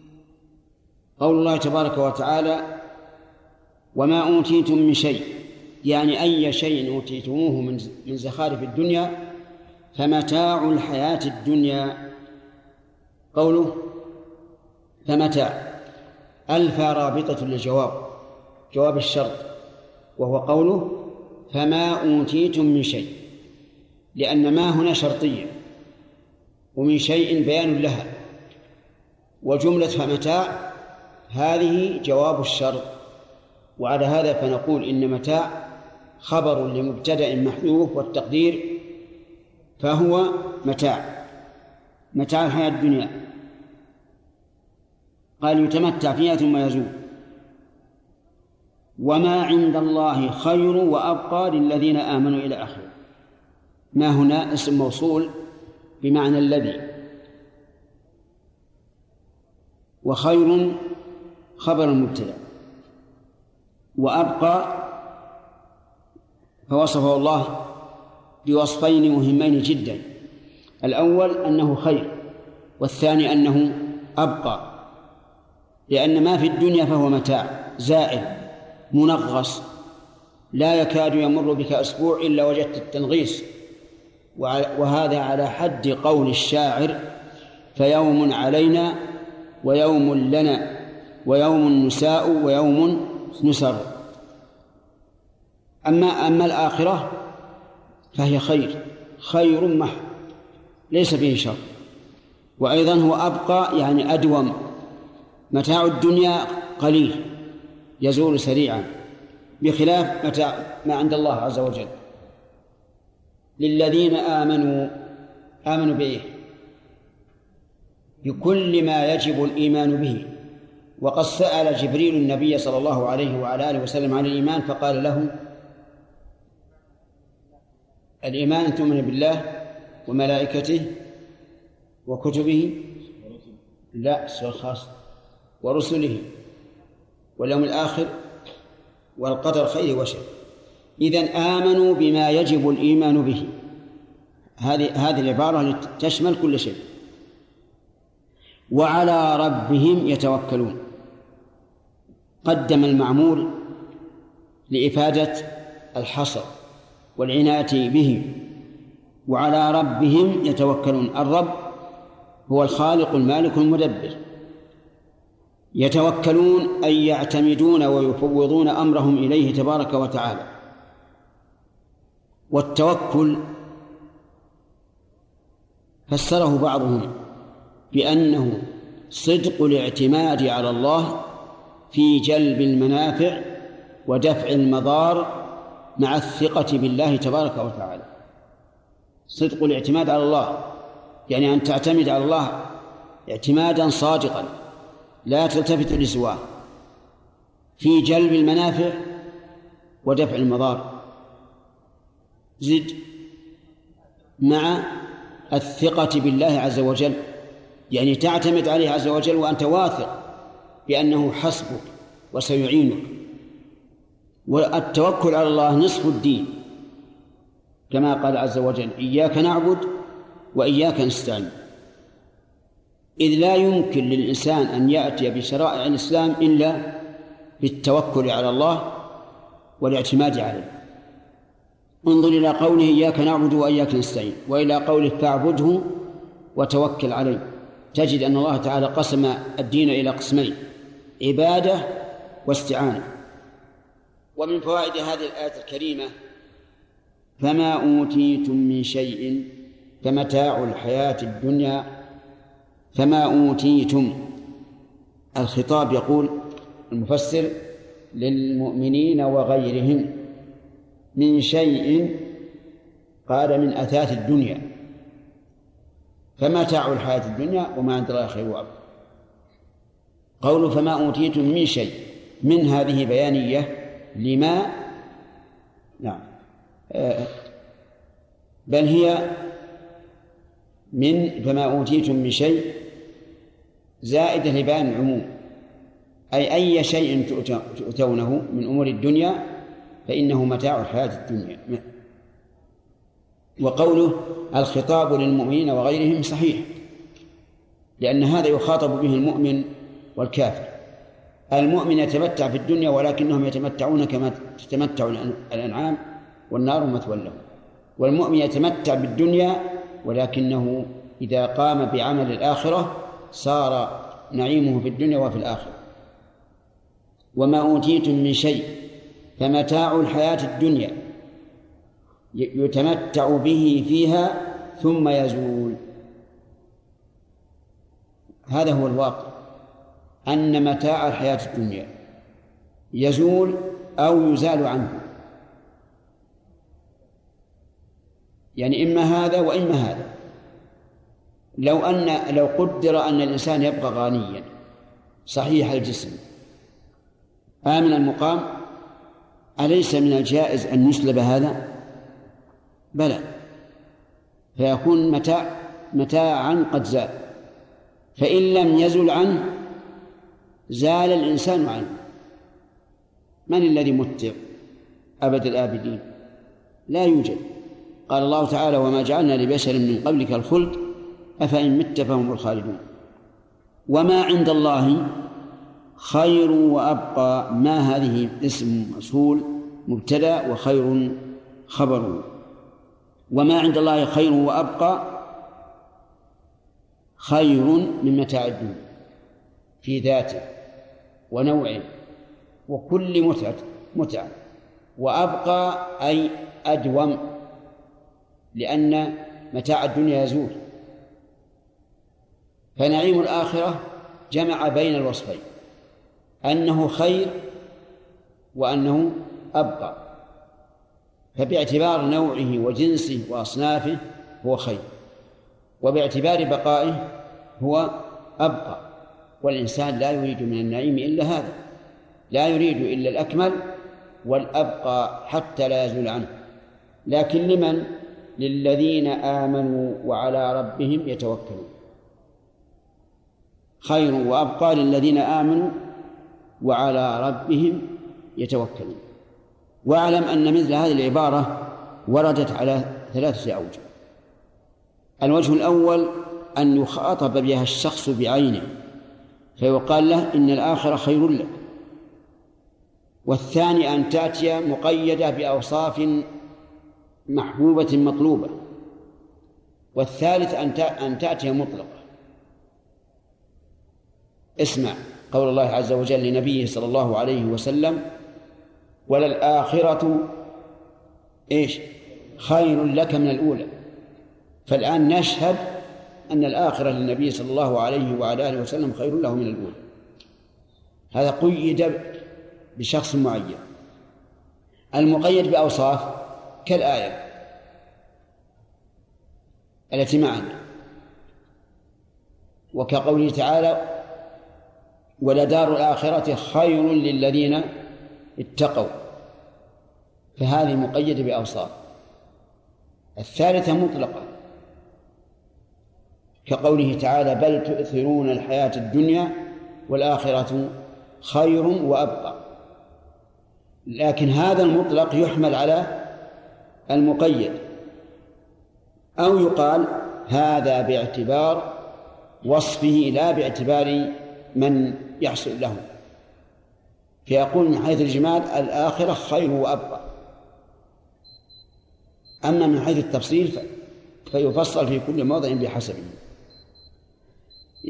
قول الله تبارك وتعالى وما أوتيتم من شيء يعني أي شيء أوتيتموه من من زخارف الدنيا فمتاع الحياة الدنيا. قوله فمتاع ألف رابطة للجواب جواب الشرط وهو قوله فما أوتيتم من شيء لأن ما هنا شرطية ومن شيء بيان لها وجملة فمتاع هذه جواب الشرط وعلى هذا فنقول إن متاع خبر لمبتدأ محذوف والتقدير فهو متاع متاع الحياة الدنيا. قال يتمتع فيها ثم يزول. وما عند الله خير وأبقى للذين آمنوا إلى آخره. ما هنا اسم موصول بمعنى الذي. وخير خبر المبتدأ وأبقى فوصفه الله بوصفين مهمين جدا. الأول أنه خير والثاني أنه أبقى. لأن ما في الدنيا فهو متاع زائل منغص. لا يكاد يمر بك أسبوع إلا وجدت التنغيص وهذا على حد قول الشاعر فيوم علينا ويوم لنا. ويوم نساء ويوم نسر. أما أما الآخرة فهي خير خير محض ليس فيه شر. وأيضا هو أبقى يعني أدوم. متاع الدنيا قليل يزول سريعا بخلاف متى ما عند الله عز وجل. للذين آمنوا آمنوا بإيه؟ بكل ما يجب الإيمان به. وقد سأل جبريل النبي صلى الله عليه وعلى آله وسلم عن الإيمان فقال له الإيمان أن تؤمن بالله وملائكته وكتبه لا سؤال خاص ورسله واليوم الآخر والقدر خير وشر. إذن آمنوا بما يجب الإيمان به. هذه هذه العبارة تشمل كل شيء. وعلى ربهم يتوكلون. قدم المعمول لإفادة الحصر والعناية به وعلى ربهم يتوكلون. الرب هو الخالق المالك المدبر. يتوكلون أي يعتمدون ويفوضون أمرهم إليه تبارك وتعالى. والتوكل فسره بعضهم بأنه صدق الاعتماد على الله في جلب المنافع ودفع المضار مع الثقة بالله تبارك وتعالى. صدق الاعتماد على الله يعني أن تعتمد على الله اعتمادا صادقا لا تلتفت لسواه. في جلب المنافع ودفع المضار. زد مع الثقة بالله عز وجل يعني تعتمد عليه عز وجل وأنت واثق. بأنه حسبك وسيعينك. والتوكل على الله نصف الدين. كما قال عز وجل إياك نعبد وإياك نستعين. إذ لا يمكن للإنسان أن يأتي بشرائع الإسلام إلا بالتوكل على الله والاعتماد عليه. انظر إلى قوله إياك نعبد وإياك نستعين وإلى قوله فاعبده وتوكل عليه. تجد أن الله تعالى قسم الدين إلى قسمين. عبادة واستعانة. ومن فوائد هذه الآية الكريمة فما أوتيتم من شيء فمتاع الحياة الدنيا. فما أوتيتم. الخطاب يقول المفسر للمؤمنين وغيرهم من شيء قال من أثاث الدنيا. فمتاع الحياة الدنيا وما عند الله خير وأبقى قوله فما أوتيتم من شيء من هذه بيانية لما؟ نعم. آه، بل هي من فما أوتيتم من شيء زائدة لبيان العموم. أي أي شيء تؤتونه من أمور الدنيا فإنه متاع الحياة الدنيا. وقوله الخطاب للمؤمنين وغيرهم صحيح لأن هذا يخاطب به المؤمن والكافر. المؤمن يتمتع في الدنيا ولكنهم يتمتعون كما تتمتع الأنعام والنار مثوى لهم. والمؤمن يتمتع بالدنيا ولكنه إذا قام بعمل الآخرة صار نعيمه في الدنيا وفي الآخرة. وما أوتيتم من شيء فمتاع الحياة الدنيا يتمتع به فيها ثم يزول. هذا هو الواقع. أن متاع الحياة الدنيا يزول أو يزال عنه. يعني إما هذا وإما هذا. لو أن لو قدر أن الإنسان يبقى غنيا صحيح الجسم آمن المقام أليس من الجائز أن يسلب هذا؟ بلى. فيكون متاع متاعا قد زال. فإن لم يزل عنه زال الإنسان عنه. من الذي متع أبد الآبدين؟ لا يوجد. قال الله تعالى وما جعلنا لبشر من قبلك الخلد أفإن مت فهم الخالدون. وما عند الله خير وأبقى ما هذه اسم موصول مبتدأ وخير خبر. وما عند الله خير وأبقى خير من متاع الدنيا في ذاته. ونوعه وكل متعة متعة. وأبقى أي أدوم لأن متاع الدنيا يزول. فنعيم الآخرة جمع بين الوصفين أنه خير وأنه أبقى. فباعتبار نوعه وجنسه وأصنافه هو خير وباعتبار بقائه هو أبقى. والإنسان لا يريد من النعيم إلا هذا. لا يريد إلا الأكمل والأبقى حتى لا يزول عنه. لكن لمن؟ للذين آمنوا وعلى ربهم يتوكلون. خير وأبقى للذين آمنوا وعلى ربهم يتوكلون. واعلم أن مثل هذه العبارة وردت على ثلاثة أوجه. الوجه الأول أن يخاطب بها الشخص بعينه. فيقال له إن الآخرة خير لك والثاني أن تأتي مقيدة بأوصاف محبوبة مطلوبة والثالث أن تأتي مطلقة. اسمع قول الله عز وجل لنبيه صلى الله عليه وسلم وللآخرة إيش؟ خير لك من الأولى. فالآن نشهد أن الآخرة للنبي صلى الله عليه وعلى آله وسلم خير له من الأولى. هذا قيد بشخص معين المقيد بأوصاف كالآية التي معنا. وكقوله تعالى ولدار الآخرة خير للذين اتقوا فهذه مقيدة بأوصاف. الثالثة مطلقة. كقوله تعالى بل تؤثرون الحياة الدنيا والآخرة خير وأبقى. لكن هذا المطلق يحمل على المقيد. أو يقال هذا باعتبار وصفه لا باعتبار من يحصل له. فيقول من حيث الجمال الآخرة خير وأبقى. أما من حيث التفصيل فيفصل في كل موضع بحسبه.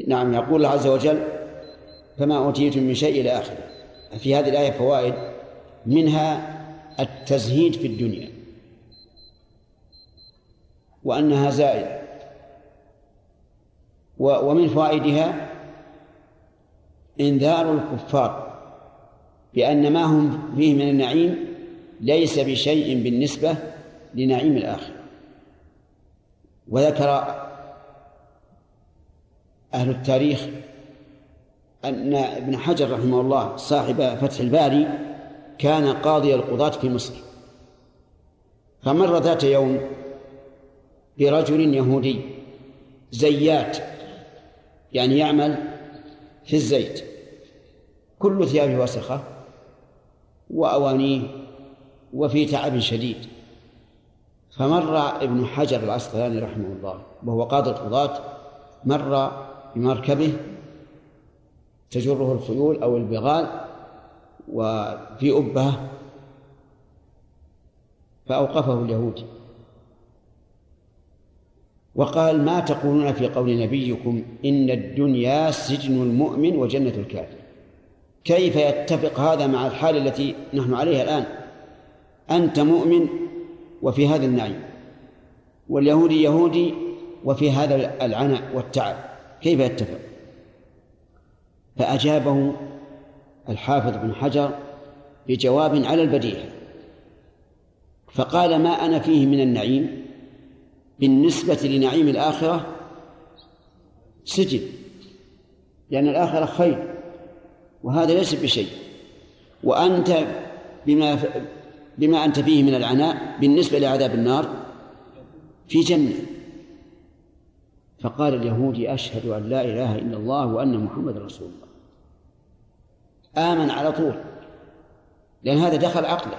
نعم يقول الله عز وجل فما أوتيتم من شيء إلى آخره. في هذه الآية فوائد منها التزهيد في الدنيا وأنها زائدة ومن فوائدها إنذار الكفار بأن ما هم فيه من النعيم ليس بشيء بالنسبة لنعيم الآخرة. وذكر أهل التاريخ أن ابن حجر رحمه الله صاحب فتح الباري كان قاضي القضاة في مصر. فمر ذات يوم برجل يهودي زيات يعني يعمل في الزيت. كل ثيابه وسخة وأوانيه وفي تعب شديد. فمر ابن حجر العسقلاني رحمه الله وهو قاضي القضاة مر بمركبه تجره الخيول أو البغال وفي أبه فأوقفه اليهودي وقال ما تقولون في قول نبيكم إن الدنيا سجن المؤمن وجنة الكافر؟ كيف يتفق هذا مع الحال التي نحن عليها الآن؟ أنت مؤمن وفي هذا النعيم واليهودي يهودي وفي هذا العناء والتعب. كيف يتفق فأجابه الحافظ بن حجر بجواب على البديهة فقال ما أنا فيه من النعيم؟ بالنسبة لنعيم الآخرة سجن لأن الآخرة خير وهذا ليس بشيء وأنت بما بما أنت فيه من العناء بالنسبة لعذاب النار في جنة. فقال اليهودي أشهد أن لا إله إلا الله وأن محمد رسول الله. آمن على طول لأن هذا دخل عقله.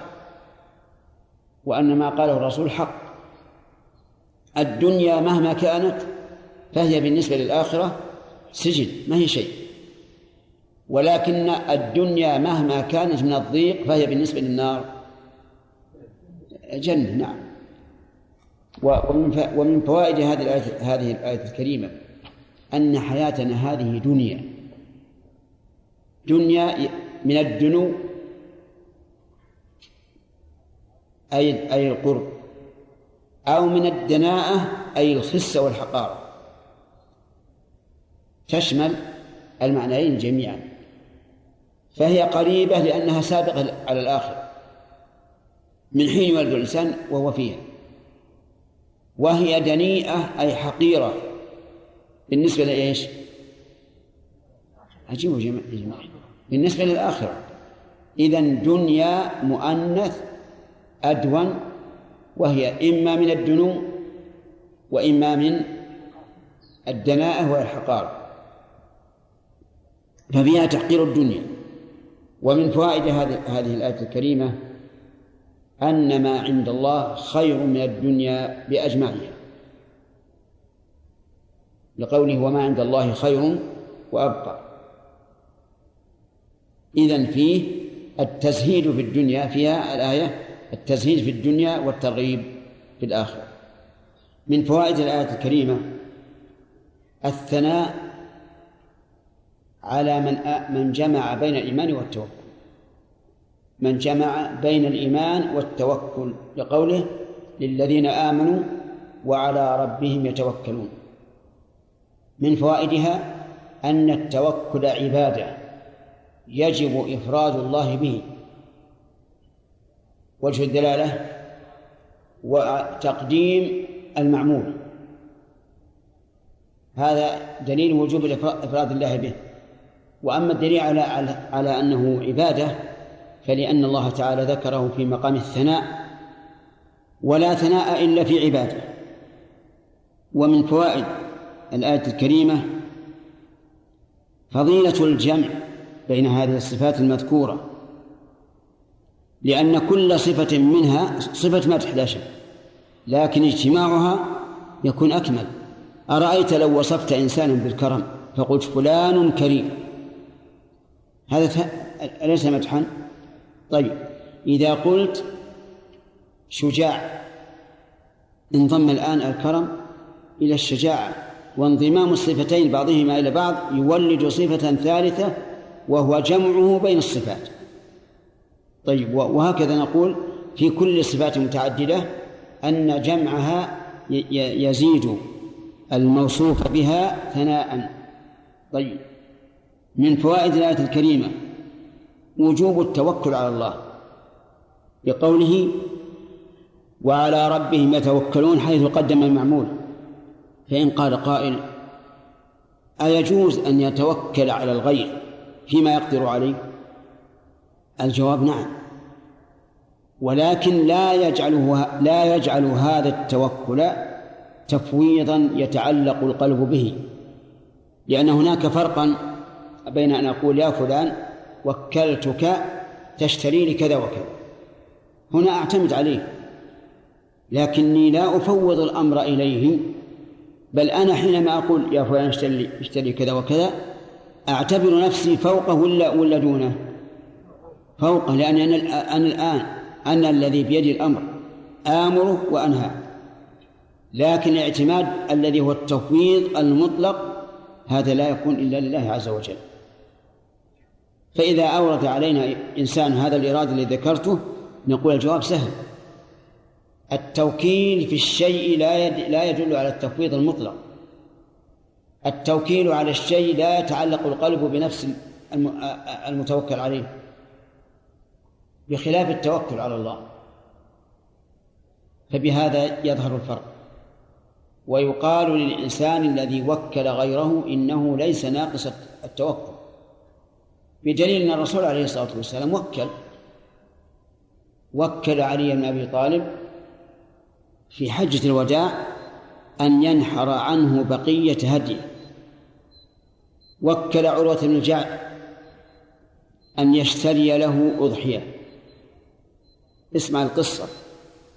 وأن ما قاله الرسول حق. الدنيا مهما كانت فهي بالنسبة للآخرة سجن ما هي شيء. ولكن الدنيا مهما كانت من الضيق فهي بالنسبة للنار. جنة نعم. ومن فوائد هذه الآية هذه الآية الكريمة أن حياتنا هذه دنيا. دنيا من الدنو أي أي القرب أو من الدناءة أي الخسة والحقارة تشمل المعنيين جميعا. فهي قريبة لأنها سابقة على الآخرة من حين يولد الإنسان وهو فيها. وهي دنيئة أي حقيرة. بالنسبة لإيش؟ عجيب جميع بالنسبة للآخرة. إذا دنيا مؤنث أدون وهي إما من الدنو وإما من الدناءة والحقارة ففيها تحقير الدنيا. ومن فوائد هذه الآية الكريمة أن ما عند الله خير من الدنيا بأجمعها. لقوله وما عند الله خير وأبقى. إذن فيه التزهيد في الدنيا فيها الآية التزهيد في الدنيا والترغيب في الآخرة. من فوائد الآية الكريمة الثناء على من من جمع بين الإيمان والتوكل من جمع بين الإيمان والتوكل لقوله للذين آمنوا وعلى ربهم يتوكلون. من فوائدها أن التوكل عبادة يجب إفراد الله به. وجه الدلالة وتقديم المعمول. هذا دليل وجوب إفراد الله به. وأما الدليل على على أنه عبادة فلأن الله تعالى ذكره في مقام الثناء ولا ثناء إلا في عباده. ومن فوائد الآية الكريمة فضيلة الجمع بين هذه الصفات المذكورة لأن كل صفة منها صفة مدح لا شك لكن اجتماعها يكون أكمل. أرأيت لو وصفت إنسانا بالكرم فقلت فلان كريم. هذا أليس مدحا؟ طيب إذا قلت شجاع انضم الآن الكرم إلى الشجاعة وانضمام الصفتين بعضهما إلى بعض يولد صفة ثالثة وهو جمعه بين الصفات. طيب وهكذا نقول في كل صفات متعددة أن جمعها يزيد الموصوف بها ثناء. طيب من فوائد الآية الكريمة وجوب التوكل على الله بقوله وعلى ربهم يتوكلون حيث قدم المعمول. فإن قال قائل أيجوز أن يتوكل على الغير فيما يقدر عليه؟ الجواب نعم. ولكن لا يجعله لا يجعل هذا التوكل تفويضا يتعلق القلب به. لأن هناك فرقا بين أن أقول يا فلان وكلتك تشتري لي كذا وكذا. هنا أعتمد عليه. لكني لا أفوض الأمر إليه بل أنا حينما أقول يا فلان اشتري اشتري كذا وكذا أعتبر نفسي فوقه ولا ولا دونه؟ فوقه لأني أنا أنا الآن أنا الذي بيدي الأمر آمره وأنهى. لكن الاعتماد الذي هو التفويض المطلق هذا لا يكون إلا لله عز وجل. فإذا أورد علينا إنسان هذا الإرادة الذي ذكرته نقول الجواب سهل. التوكيل في الشيء لا لا يدل على التفويض المطلق. التوكيل على الشيء لا يتعلق القلب بنفس المتوكل عليه. بخلاف التوكل على الله. فبهذا يظهر الفرق. ويقال للإنسان الذي وكل غيره إنه ليس ناقص التوكل. بدليل أن الرسول عليه الصلاة والسلام وكل وكل علي بن أبي طالب في حجة الوداع أن ينحر عنه بقية هديه. وكل عروة بن الجعد أن يشتري له أضحية. اسمع القصة.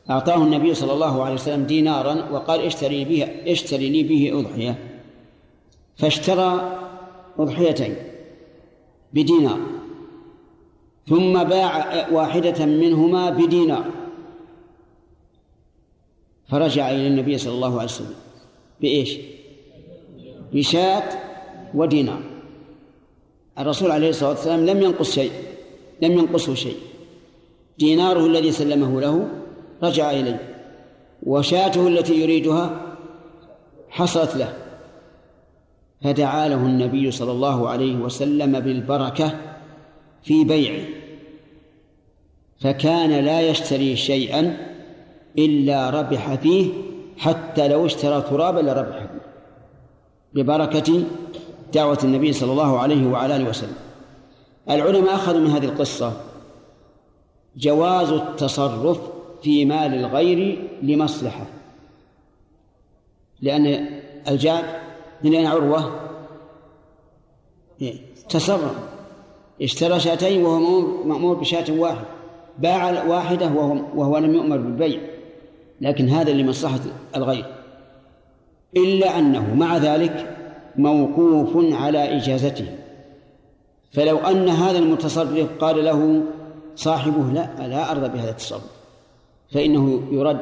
أعطاه النبي صلى الله عليه وسلم دينارا وقال اشتري به اشتري لي به أضحية. فاشترى أضحيتين. بدينار. ثم باع واحدة منهما بدينار. فرجع إلى النبي صلى الله عليه وسلم بإيش؟ بشاة ودينار. الرسول عليه الصلاة والسلام لم ينقص شيء لم ينقصه شيء. ديناره الذي سلمه له رجع إليه وشاته التي يريدها حصلت له. فدعا له النبي صلى الله عليه وسلم بالبركة في بيعه. فكان لا يشتري شيئا إلا ربح فيه حتى لو اشترى ترابا لربح فيه. ببركة دعوة النبي صلى الله عليه وعلى آله وسلم. العلماء أخذوا من هذه القصة جواز التصرف في مال الغير لمصلحة لأن الجاد من أين عروة؟ تصرف. اشترى شاتين وهو مأمور بشاة واحد. باع واحدة وهو, وهو لم يؤمر بالبيع. لكن هذا لمصلحة الغير. إلا أنه مع ذلك موقوف على إجازته. فلو أن هذا المتصرف قال له صاحبه لا لا أرضى بهذا التصرف. فإنه يرد.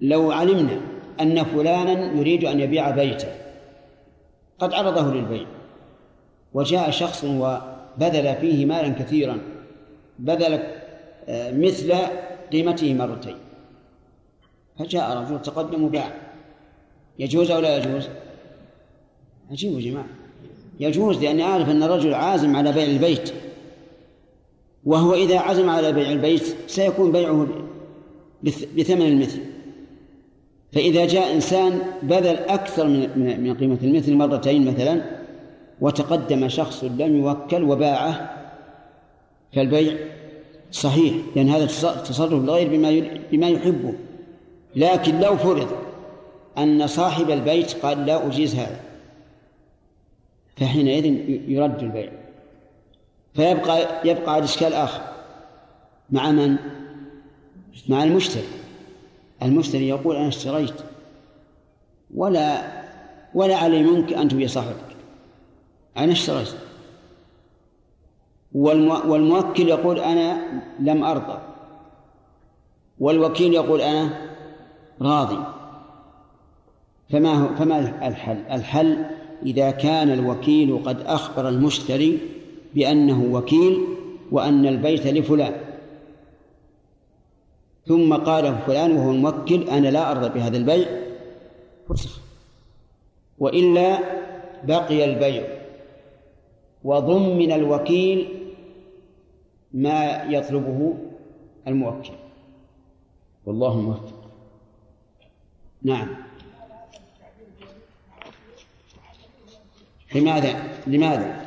لو علمنا أن فلانا يريد أن يبيع بيته. قد عرضه للبيع. وجاء شخص وبذل فيه مالا كثيرا. بذل آه، مثل قيمته مرتين. فجاء رجل تقدم وباع. يجوز أو لا يجوز؟ عجيب يا جماعة. يجوز لأني أعرف أن الرجل عازم على بيع البيت. وهو إذا عزم على بيع البيت سيكون بيعه بثمن المثل. فإذا جاء إنسان بذل أكثر من من قيمة المثل مرتين مثلا وتقدم شخص لم يوكل وباعه فالبيع صحيح لأن هذا تصرف الغير بما بما يحبه. لكن لو فرض أن صاحب البيت قال لا أجيز هذا فحينئذ يرد البيع. فيبقى يبقى الإشكال آخر مع من؟ مع المشتري. المشتري يقول أنا اشتريت ولا ولا علي منك أن تبيع صاحبك. أنا اشتريت. والموكل يقول أنا لم أرضى. والوكيل يقول أنا راضي. فما هو فما الحل؟ الحل إذا كان الوكيل قد أخبر المشتري بأنه وكيل وأن البيت لفلان. ثم قال فلان وهو الموكل أنا لا أرضى بهذا البيع. فسخ. وإلا بقي البيع. وضمن الوكيل ما يطلبه الموكل. والله موفق. نعم. لماذا؟ لماذا؟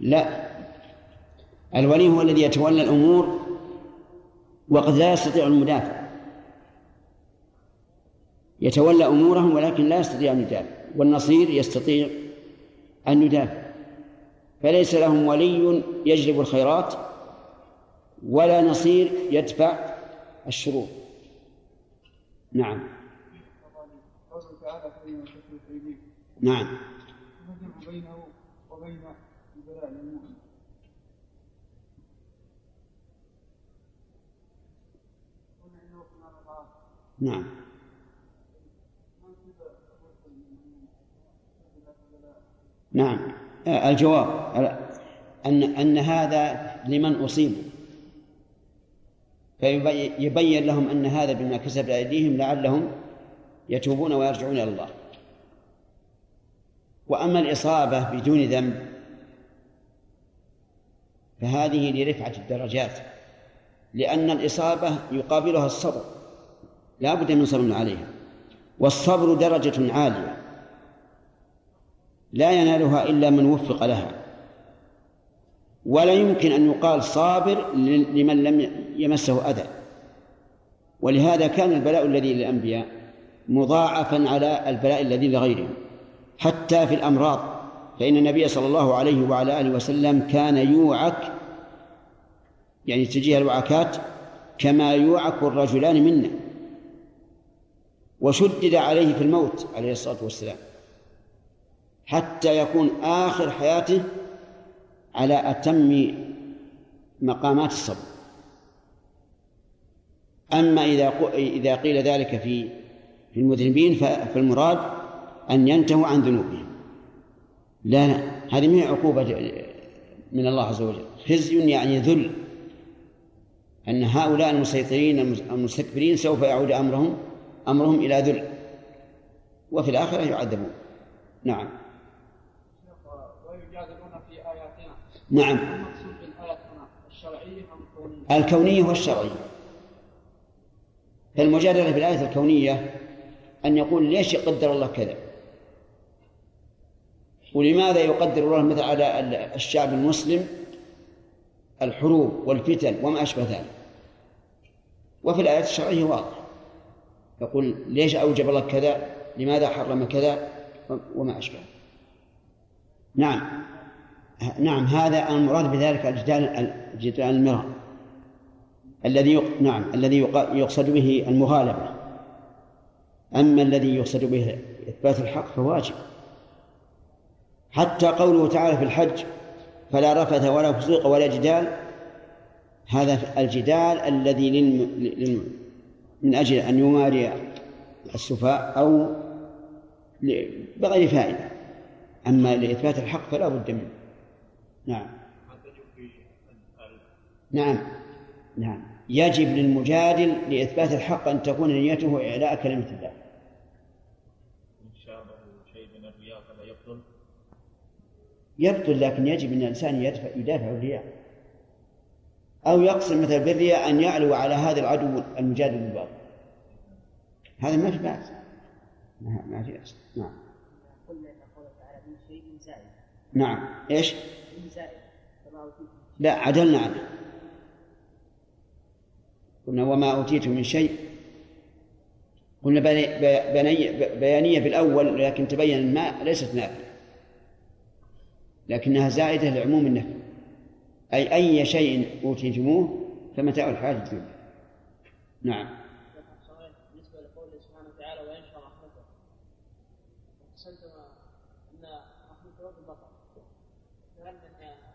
لا. الولي هو الذي يتولى الأمور وقد لا يستطيع المدافع. يتولى أمورهم ولكن لا يستطيع أن يدافع والنصير يستطيع أن يدافع. فليس لهم ولي يجلب الخيرات ولا نصير يدفع الشرور. نعم. نعم. وبين البلاء المؤمن نعم. نعم. الجواب أن أن هذا لمن أصيب. فيبين لهم أن هذا بما كسب أيديهم لعلهم يتوبون ويرجعون إلى الله. وأما الإصابة بدون ذنب فهذه لرفعة الدرجات لأن الإصابة يقابلها الصبر لا بد من صبر عليها والصبر درجة عالية لا ينالها إلا من وفق لها ولا يمكن أن يقال صابر لمن لم يمسه أذى ولهذا كان البلاء الذي للأنبياء مضاعفا على البلاء الذي لغيرهم حتى في الأمراض. فإن النبي صلى الله عليه وعلى آله وسلم كان يوعك يعني تجيه الوعكات كما يوعك الرجلان منا وشدد عليه في الموت عليه الصلاة والسلام حتى يكون آخر حياته على أتم مقامات الصبر. أما إذا إذا قيل ذلك في في المذنبين فالمراد أن ينتهوا عن ذنوبهم. لا لا هذه من عقوبة من الله عز وجل. خزي يعني ذل. أن هؤلاء المسيطرين المستكبرين سوف يعود أمرهم أمرهم إلى ذل. وفي الآخرة يعذبون. نعم. نعم. الكونية؟ والشرعية فالمجادلة في الآية الكونية أن يقول ليش يقدر الله كذا؟ ولماذا يقدر الله مثل على الشعب المسلم الحروب والفتن وما أشبه ذلك؟ وفي الآيات الشرعية واضح. يقول ليش أوجب الله كذا؟ لماذا حرم كذا؟ وما أشبه. نعم. نعم هذا المراد بذلك الجدال الجدال المرأة. الذي يق... نعم الذي يق... يقصد به المغالبة. أما الذي يقصد به إثبات الحق فواجب. حتى قوله تعالى في الحج فلا رفث ولا فسوق ولا جدال. هذا الجدال الذي للم... من أجل أن يماري السفاء أو بغير فائدة. أما لإثبات الحق فلا بد منه. نعم. نعم. نعم. يجب للمجادل لإثبات الحق أن تكون نيته إعلاء كلمة الله إن شابه شيء من الرياء فلا يبطل يبطل لكن يجب أن الإنسان يدفع يدافع الرياء أو يقصد مثلا بالرياء أن يعلو على هذا العدو المجادل بالباطل. هذا ما في بأس. ما ما في بأس. نعم. قلنا ان قوله تعالى من شيء زائد نعم. إيش؟ من زائد لا عدلنا عنه. قلنا وما أوتيتم من شيء. قلنا بني- بيانية بالأول لكن تبين الماء ليست نافية لكنها زائدة لعموم النفي أي أي شيء أوتيتموه فمتاع الحياة الدنيا نعم بالنسبة لقوله سبحانه وتعالى وينشر رحمته ان رحمه رب البطر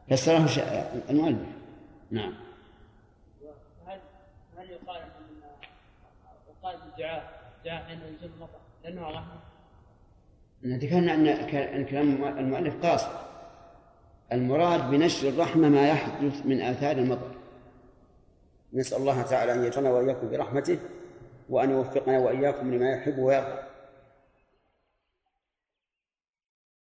فسره المؤلف نعم هل هل يقال ان يقال بالدعاء دعاء حين ينزل المطر لأنه رحمه ذكرنا أن ك- أن كلام المؤلف قاصر المراد بنشر الرحمة ما يحدث من آثار المطر. نسأل الله تعالى أن يجعلنا وإياكم برحمته وأن يوفقنا وإياكم لما يحب ويرضى.